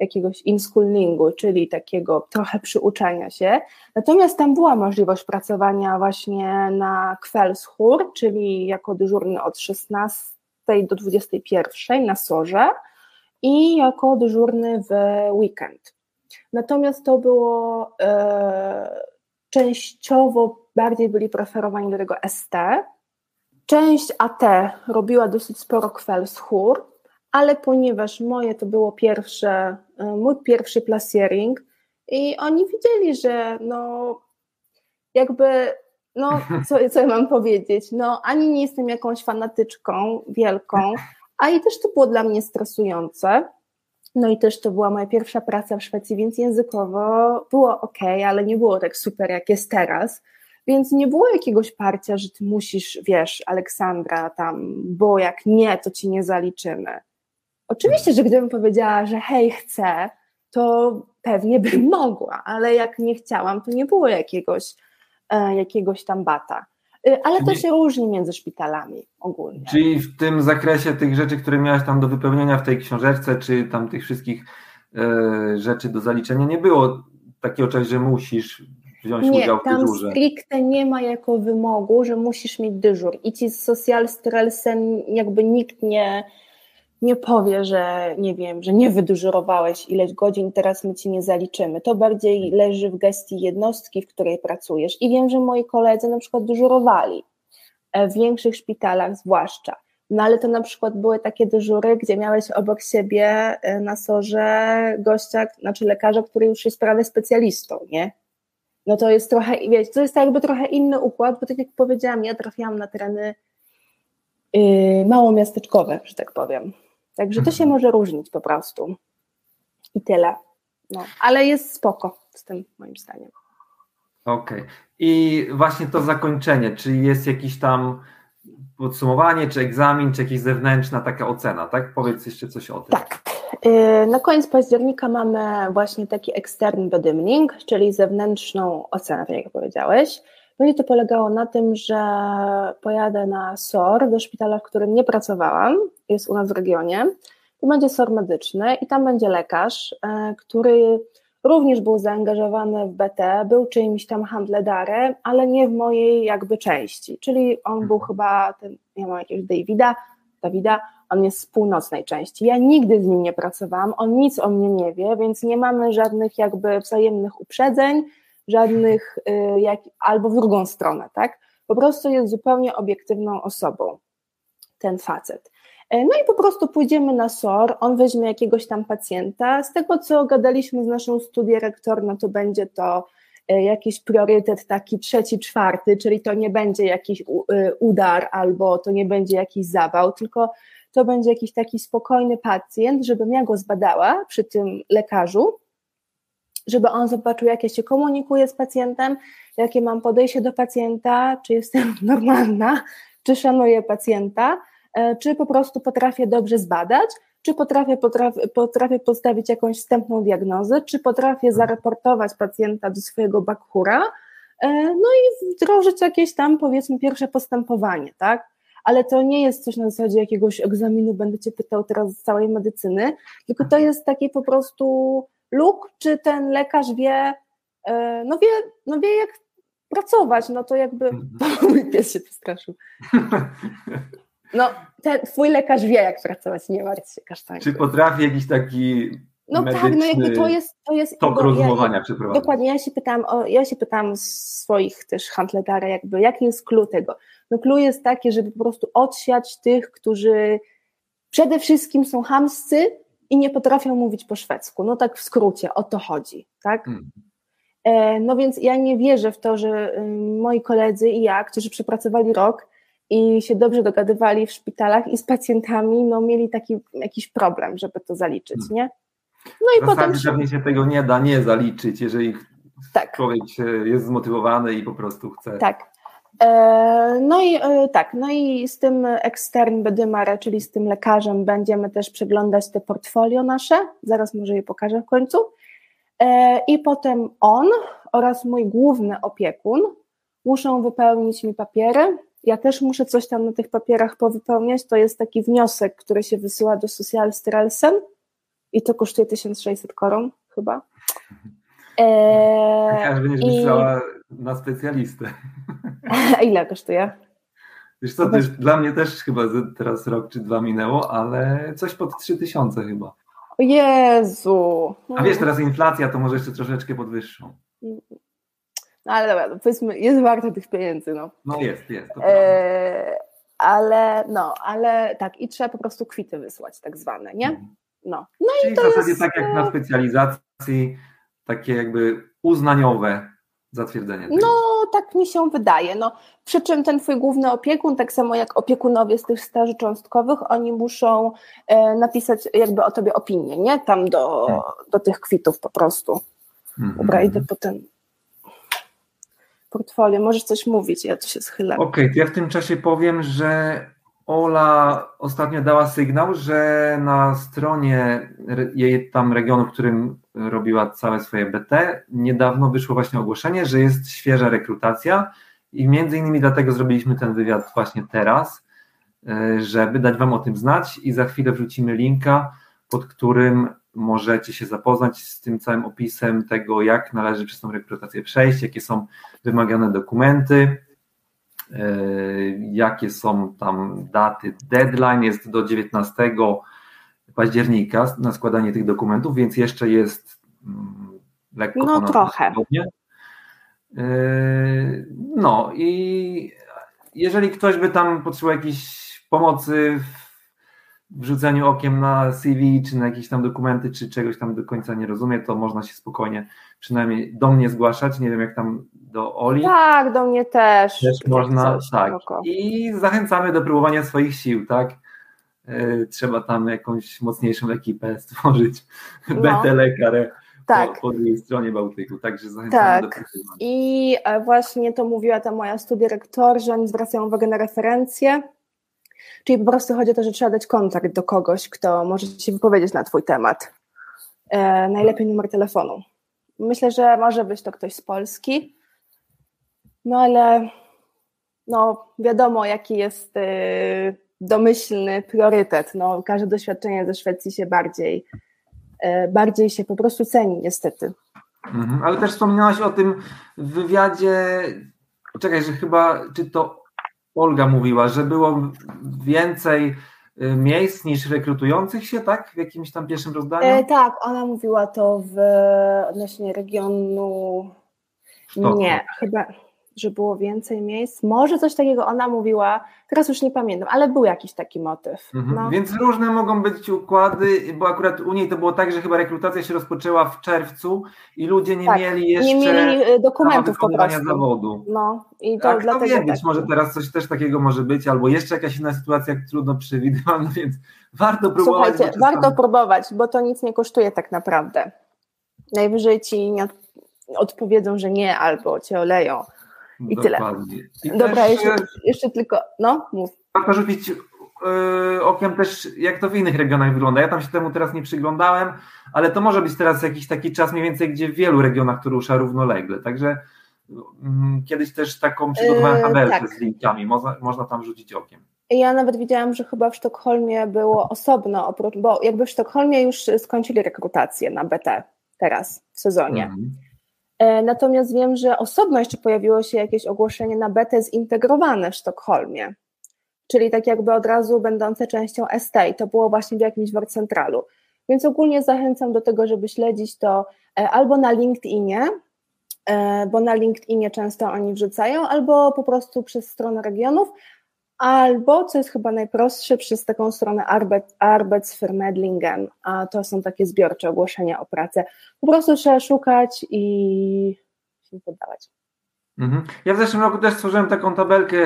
Speaker 2: jakiegoś inschoolingu, czyli takiego trochę przyuczania się. Natomiast tam była możliwość pracowania właśnie na Kwelschur, czyli jako dyżurny od 16 do 21 na sorze i jako dyżurny w weekend. Natomiast to było e, częściowo bardziej byli preferowani do tego ST. Część AT robiła dosyć sporo Kwelschur, ale ponieważ moje to było pierwsze, e, mój pierwszy plasiering i oni widzieli, że no jakby, no co, co ja mam powiedzieć, no ani nie jestem jakąś fanatyczką wielką, a i też to było dla mnie stresujące. No i też to była moja pierwsza praca w Szwecji, więc językowo było ok, ale nie było tak super jak jest teraz. Więc nie było jakiegoś parcia, że ty musisz, wiesz, Aleksandra tam, bo jak nie, to ci nie zaliczymy. Oczywiście, że gdybym powiedziała, że hej, chcę, to pewnie bym mogła, ale jak nie chciałam, to nie było jakiegoś, e, jakiegoś tam bata. Y, ale to się różni między szpitalami ogólnie.
Speaker 1: Czyli w tym zakresie tych rzeczy, które miałaś tam do wypełnienia w tej książeczce, czy tam tych wszystkich e, rzeczy do zaliczenia, nie było takiego czegoś, że musisz wziąć
Speaker 2: nie,
Speaker 1: udział w
Speaker 2: tam
Speaker 1: dyżurze.
Speaker 2: stricte nie ma jako wymogu, że musisz mieć dyżur i ci z social jakby nikt nie, nie powie, że nie wiem, że nie wydyżurowałeś ileś godzin, teraz my ci nie zaliczymy. To bardziej leży w gestii jednostki, w której pracujesz. I wiem, że moi koledzy na przykład dyżurowali, e, w większych szpitalach zwłaszcza. No ale to na przykład były takie dyżury, gdzie miałeś obok siebie e, na sorze gościa, znaczy lekarza, który już jest prawie specjalistą, nie? No to jest trochę, wiecie, to jest jakby trochę inny układ, bo tak jak powiedziałam, ja trafiłam na tereny yy, małomiasteczkowe, że tak powiem. Także to się mhm. może różnić po prostu. I tyle. No, ale jest spoko z tym moim zdaniem.
Speaker 1: Okej. Okay. I właśnie to zakończenie, czy jest jakiś tam podsumowanie, czy egzamin, czy jakaś zewnętrzna taka ocena, tak? Powiedz jeszcze coś o tym.
Speaker 2: Tak. Y, na koniec października mamy właśnie taki extern bedymning, czyli zewnętrzną ocenę, tak jak powiedziałeś. Będzie to polegało na tym, że pojadę na SOR do szpitala, w którym nie pracowałam, jest u nas w regionie. To będzie SOR medyczny i tam będzie lekarz, e, który również był zaangażowany w BT, był czyimś tam handledarem, ale nie w mojej jakby części. Czyli on był mhm. chyba, ten, ja mam jakiegoś Davida, Dawida, on jest z północnej części. Ja nigdy z nim nie pracowałam, on nic o mnie nie wie, więc nie mamy żadnych jakby wzajemnych uprzedzeń, żadnych y, jak, albo w drugą stronę, tak? Po prostu jest zupełnie obiektywną osobą ten facet. E, no i po prostu pójdziemy na SOR, on weźmie jakiegoś tam pacjenta. Z tego, co gadaliśmy z naszą studierektor, no to będzie to e, jakiś priorytet taki trzeci, czwarty, czyli to nie będzie jakiś y, udar albo to nie będzie jakiś zawał, tylko to będzie jakiś taki spokojny pacjent, żebym ja go zbadała przy tym lekarzu, żeby on zobaczył, jak ja się komunikuję z pacjentem, jakie mam podejście do pacjenta, czy jestem normalna, czy szanuję pacjenta, e, czy po prostu potrafię dobrze zbadać, czy potrafię, potrafię, potrafię postawić jakąś wstępną diagnozę, czy potrafię mhm. zareportować pacjenta do swojego bakhura, e, no i wdrożyć jakieś tam powiedzmy pierwsze postępowanie, tak? ale to nie jest coś na zasadzie jakiegoś egzaminu, będę cię pytał teraz z całej medycyny, tylko to jest taki po prostu luk, czy ten lekarz wie, e, no wie, no wie jak pracować, no to jakby, mhm. mój pies się przestraszył. No, ten, twój lekarz wie, jak pracować, nie martw się, kasztańczy.
Speaker 1: Czy potrafi jakiś taki no tak, no jakby to jest, to jest tok rozumowania ja.
Speaker 2: Dokładnie, ja się pytam, o, ja się pytam swoich też handledara, jakby jaki jest clue tego. No clue jest takie, żeby po prostu odsiać tych, którzy przede wszystkim są hamscy i nie potrafią mówić po szwedzku. No tak w skrócie, o to chodzi, tak? Hmm. E, no więc ja nie wierzę w to, że y, moi koledzy i ja, którzy przepracowali rok i się dobrze dogadywali w szpitalach i z pacjentami, no mieli taki jakiś problem, żeby to zaliczyć, hmm. nie?
Speaker 1: No i w potem. pewnie się tego nie da nie zaliczyć, jeżeli tak. człowiek jest zmotywowany i po prostu chce.
Speaker 2: Tak. E, no i e, tak, no i z tym ekstern Bedymara, czyli z tym lekarzem będziemy też przeglądać te portfolio nasze, zaraz może je pokażę w końcu. E, I potem on oraz mój główny opiekun muszą wypełnić mi papiery. Ja też muszę coś tam na tych papierach powypełniać. To jest taki wniosek, który się wysyła do Social Strelsen i to kosztuje 1600 koron chyba.
Speaker 1: Eee, Każdy będziesz i... na specjalistę.
Speaker 2: A ile kosztuje?
Speaker 1: Wiesz co, też, dla mnie też chyba teraz rok czy dwa minęło, ale coś pod 3000 chyba.
Speaker 2: O Jezu!
Speaker 1: A wiesz, teraz inflacja to może jeszcze troszeczkę podwyższą.
Speaker 2: No ale dobra, no powiedzmy, jest warto tych pieniędzy, no.
Speaker 1: No jest, jest. Eee,
Speaker 2: ale no, ale tak, i trzeba po prostu kwity wysłać, tak zwane, nie? Mhm. No. no
Speaker 1: Czyli
Speaker 2: i
Speaker 1: to w zasadzie jest... tak jak na e, specjalizacji, takie jakby uznaniowe zatwierdzenie. Tego.
Speaker 2: No, tak mi się wydaje. No, przy czym ten twój główny opiekun, tak samo jak opiekunowie z tych staży cząstkowych, oni muszą e, napisać jakby o tobie opinię, nie? Tam do, do tych kwitów po prostu. Hmm. Dobra, idę po ten portfolio. Możesz coś mówić, ja tu się schylę.
Speaker 1: Okej, okay, ja w tym czasie powiem, że Ola ostatnio dała sygnał, że na stronie jej tam regionu, w którym robiła całe swoje BT, niedawno wyszło właśnie ogłoszenie, że jest świeża rekrutacja i między innymi dlatego zrobiliśmy ten wywiad właśnie teraz, e, żeby dać Wam o tym znać i za chwilę wrzucimy linka, pod którym możecie się zapoznać z tym całym opisem tego, jak należy przez tą rekrutację przejść, jakie są wymagane dokumenty, jakie są tam daty. Deadline jest do 19 października na składanie tych dokumentów, więc jeszcze jest mm, lekko
Speaker 2: no, trochę. Tygodnie.
Speaker 1: Yy, no i jeżeli ktoś by tam potrzebował jakiejś pomocy w wrzuceniu okiem na CV, czy na jakieś tam dokumenty, czy czegoś tam do końca nie rozumie, to można się spokojnie przynajmniej do mnie zgłaszać. Nie wiem, jak tam do Oli.
Speaker 2: Tak, do mnie też.
Speaker 1: Też można, tak. I zachęcamy do próbowania swoich sił, tak? Yy, trzeba tam jakąś mocniejszą ekipę stworzyć. No. Betele, karę tak. po, po drugiej stronie Bałtyku, także zachęcam tak. do.
Speaker 2: I e, właśnie to mówiła ta moja studiorektor, że oni zwracają uwagę na referencje, czyli po prostu chodzi o to, że trzeba dać kontakt do kogoś, kto może się wypowiedzieć na twój temat. E, najlepiej numer telefonu. Myślę, że może być to ktoś z Polski, no ale no wiadomo, jaki jest y, domyślny priorytet. No, każde doświadczenie ze Szwecji się bardziej E, bardziej się po prostu ceni, niestety.
Speaker 1: Mhm, ale też wspominałaś o tym w wywiadzie, czekaj, że chyba, czy to Olga mówiła, że było więcej y, miejsc niż rekrutujących się, tak? W jakimś tam pierwszym rozdaniu? E,
Speaker 2: tak, ona mówiła to w odnośnie regionu. Nie, chyba że było więcej miejsc. Może coś takiego ona mówiła, teraz już nie pamiętam, ale był jakiś taki motyw.
Speaker 1: Mhm. No. Więc różne mogą być układy, bo akurat u niej to było tak, że chyba rekrutacja się rozpoczęła w czerwcu i ludzie nie tak, mieli jeszcze
Speaker 2: nie mieli y, dokumentów po prostu.
Speaker 1: zawodu.
Speaker 2: No i to tak, dlatego
Speaker 1: wie, tak. może teraz coś też takiego może być, albo jeszcze jakaś inna sytuacja trudno przewidywalna, więc warto próbować.
Speaker 2: Słuchajcie, warto próbować, bo to nic nie kosztuje tak naprawdę. Najwyżej ci nie odpowiedzą, że nie, albo cię oleją i Dokładnie. tyle. I Dobra, też, jeszcze, jeszcze, tylko, no mów.
Speaker 1: Warto rzucić yy, okiem też, jak to w innych regionach wygląda. Ja tam się temu teraz nie przyglądałem, ale to może być teraz jakiś taki czas mniej więcej, gdzie w wielu regionach to rusza równolegle. Także yy, kiedyś też taką przygotowałem yy, tabelkę yy, tak. z linkami, można, można tam rzucić okiem.
Speaker 2: Ja nawet widziałam, że chyba w Sztokholmie było osobno, oprócz, bo jakby w Sztokholmie już skończyli rekrutację na BT teraz w sezonie. Mhm. E, natomiast wiem, że osobno jeszcze pojawiło się jakieś ogłoszenie na BT zintegrowane w Sztokholmie, czyli tak jakby od razu będące częścią ST to było właśnie w jakimś centralu. Więc ogólnie zachęcam do tego, żeby śledzić to e, albo na LinkedInie, e, bo na LinkedInie często oni wrzucają, albo po prostu przez stronę regionów, albo, co jest chyba najprostsze, przez taką stronę Arbeit, Arbeitsvermedlingen, a to są takie zbiorcze ogłoszenia o pracę. Po prostu trzeba szukać i się poddawać.
Speaker 1: Mhm. Ja w zeszłym roku też stworzyłem taką tabelkę,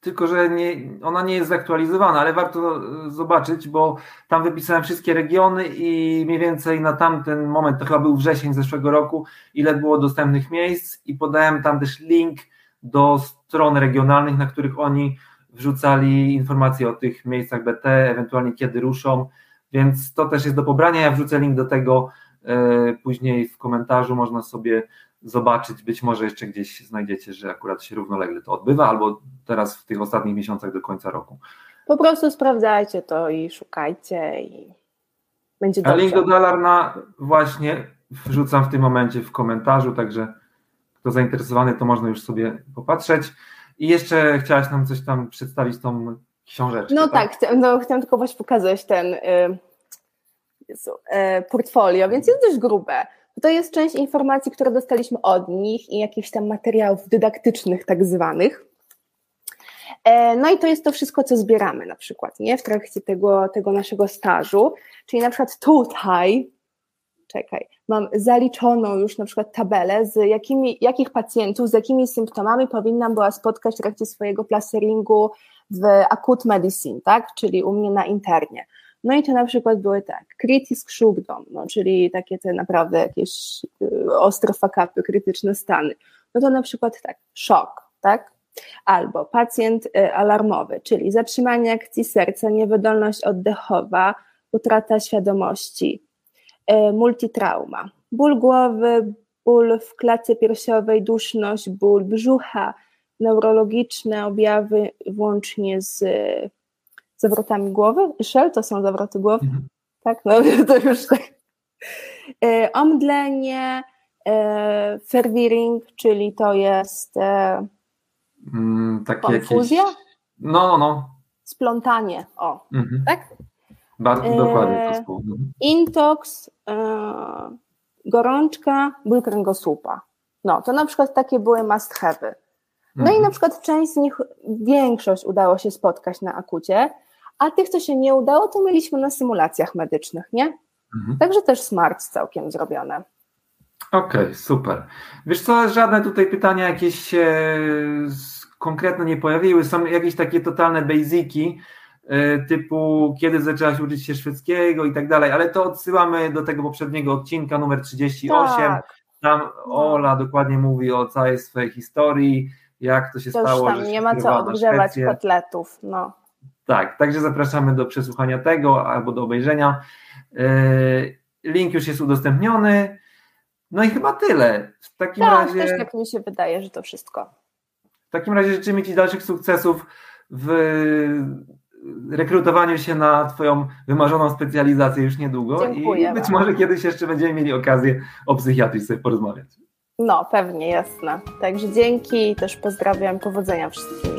Speaker 1: tylko że nie, ona nie jest zaktualizowana, ale warto zobaczyć, bo tam wypisałem wszystkie regiony i mniej więcej na tamten moment, to chyba był wrzesień zeszłego roku, ile było dostępnych miejsc i podałem tam też link do stron regionalnych, na których oni wrzucali informacje o tych miejscach BT, ewentualnie kiedy ruszą, więc to też jest do pobrania. Ja wrzucę link do tego e, później w komentarzu, można sobie zobaczyć, być może jeszcze gdzieś znajdziecie, że akurat się równolegle to odbywa, albo teraz w tych ostatnich miesiącach do końca roku.
Speaker 2: Po prostu sprawdzajcie to i szukajcie i będzie dobrze.
Speaker 1: A link do Dalarna właśnie wrzucam w tym momencie w komentarzu, także kto zainteresowany, to można już sobie popatrzeć. I jeszcze chciałaś nam coś tam przedstawić, tą książeczkę.
Speaker 2: No tak, tak no, chciałam tylko właśnie pokazać ten y, Jezu, y, portfolio, więc jest dość grube. To jest część informacji, które dostaliśmy od nich i jakichś tam materiałów dydaktycznych tak zwanych. E, no i to jest to wszystko, co zbieramy na przykład, nie? W trakcie tego, tego naszego stażu. Czyli na przykład tutaj czekaj, mam zaliczoną już na przykład tabelę, z jakimi, jakich pacjentów, z jakimi symptomami powinnam była spotkać w trakcie swojego placeringu w acute medicine, tak, czyli u mnie na internie. No i to na przykład były tak, krytisk szubdom, no, czyli takie te naprawdę jakieś y, ostre fakapy, krytyczne stany. No to na przykład tak, szok, tak, albo pacjent y, alarmowy, czyli zatrzymanie akcji serca, niewydolność oddechowa, utrata świadomości, multitrauma. Ból głowy, ból w klatce piersiowej, duszność, ból brzucha, neurologiczne objawy włącznie z zawrotami głowy. Szel to są zawroty głowy, mhm. tak? No to już tak. E, omdlenie, e, ferviring, czyli to jest e,
Speaker 1: mm,
Speaker 2: konfuzja. Jakieś...
Speaker 1: No, no.
Speaker 2: Splątanie, o, mhm. tak?
Speaker 1: Bardzo e, dokładnie.
Speaker 2: Mhm. Intox, e, gorączka, ból kręgosłupa. No, to na przykład takie były must have'y. No mhm. i na przykład część z nich, większość udało się spotkać na akucie, a tych, co się nie udało, to mieliśmy na symulacjach medycznych, nie? Mhm. Także też smart całkiem zrobione.
Speaker 1: Okej, okay, super. Wiesz co, żadne tutaj pytania jakieś się konkretne nie pojawiły. Są jakieś takie totalne basiki, e, typu kiedy zaczęłaś uczyć się szwedzkiego i tak dalej, ale to odsyłamy do tego poprzedniego odcinka numer 38. Tak. Tam no. Ola dokładnie mówi o całej swojej historii, jak to się
Speaker 2: to
Speaker 1: stało.
Speaker 2: Już tam nie ma co odgrzewać kotletów. No.
Speaker 1: Tak, także zapraszamy do przesłuchania tego albo do obejrzenia. E, link już jest udostępniony. No i chyba tyle. W takim
Speaker 2: tak,
Speaker 1: razie.
Speaker 2: Też tak mi się wydaje, że to wszystko.
Speaker 1: W takim razie życzymy Ci dalszych sukcesów w rekrutowaniu się na Twoją wymarzoną specjalizację już niedługo.
Speaker 2: Dziękuję
Speaker 1: I być może kiedyś jeszcze będziemy mieli okazję o psychiatrii sobie porozmawiać.
Speaker 2: No, pewnie, jasne. Także dzięki i też pozdrawiam, powodzenia wszystkim.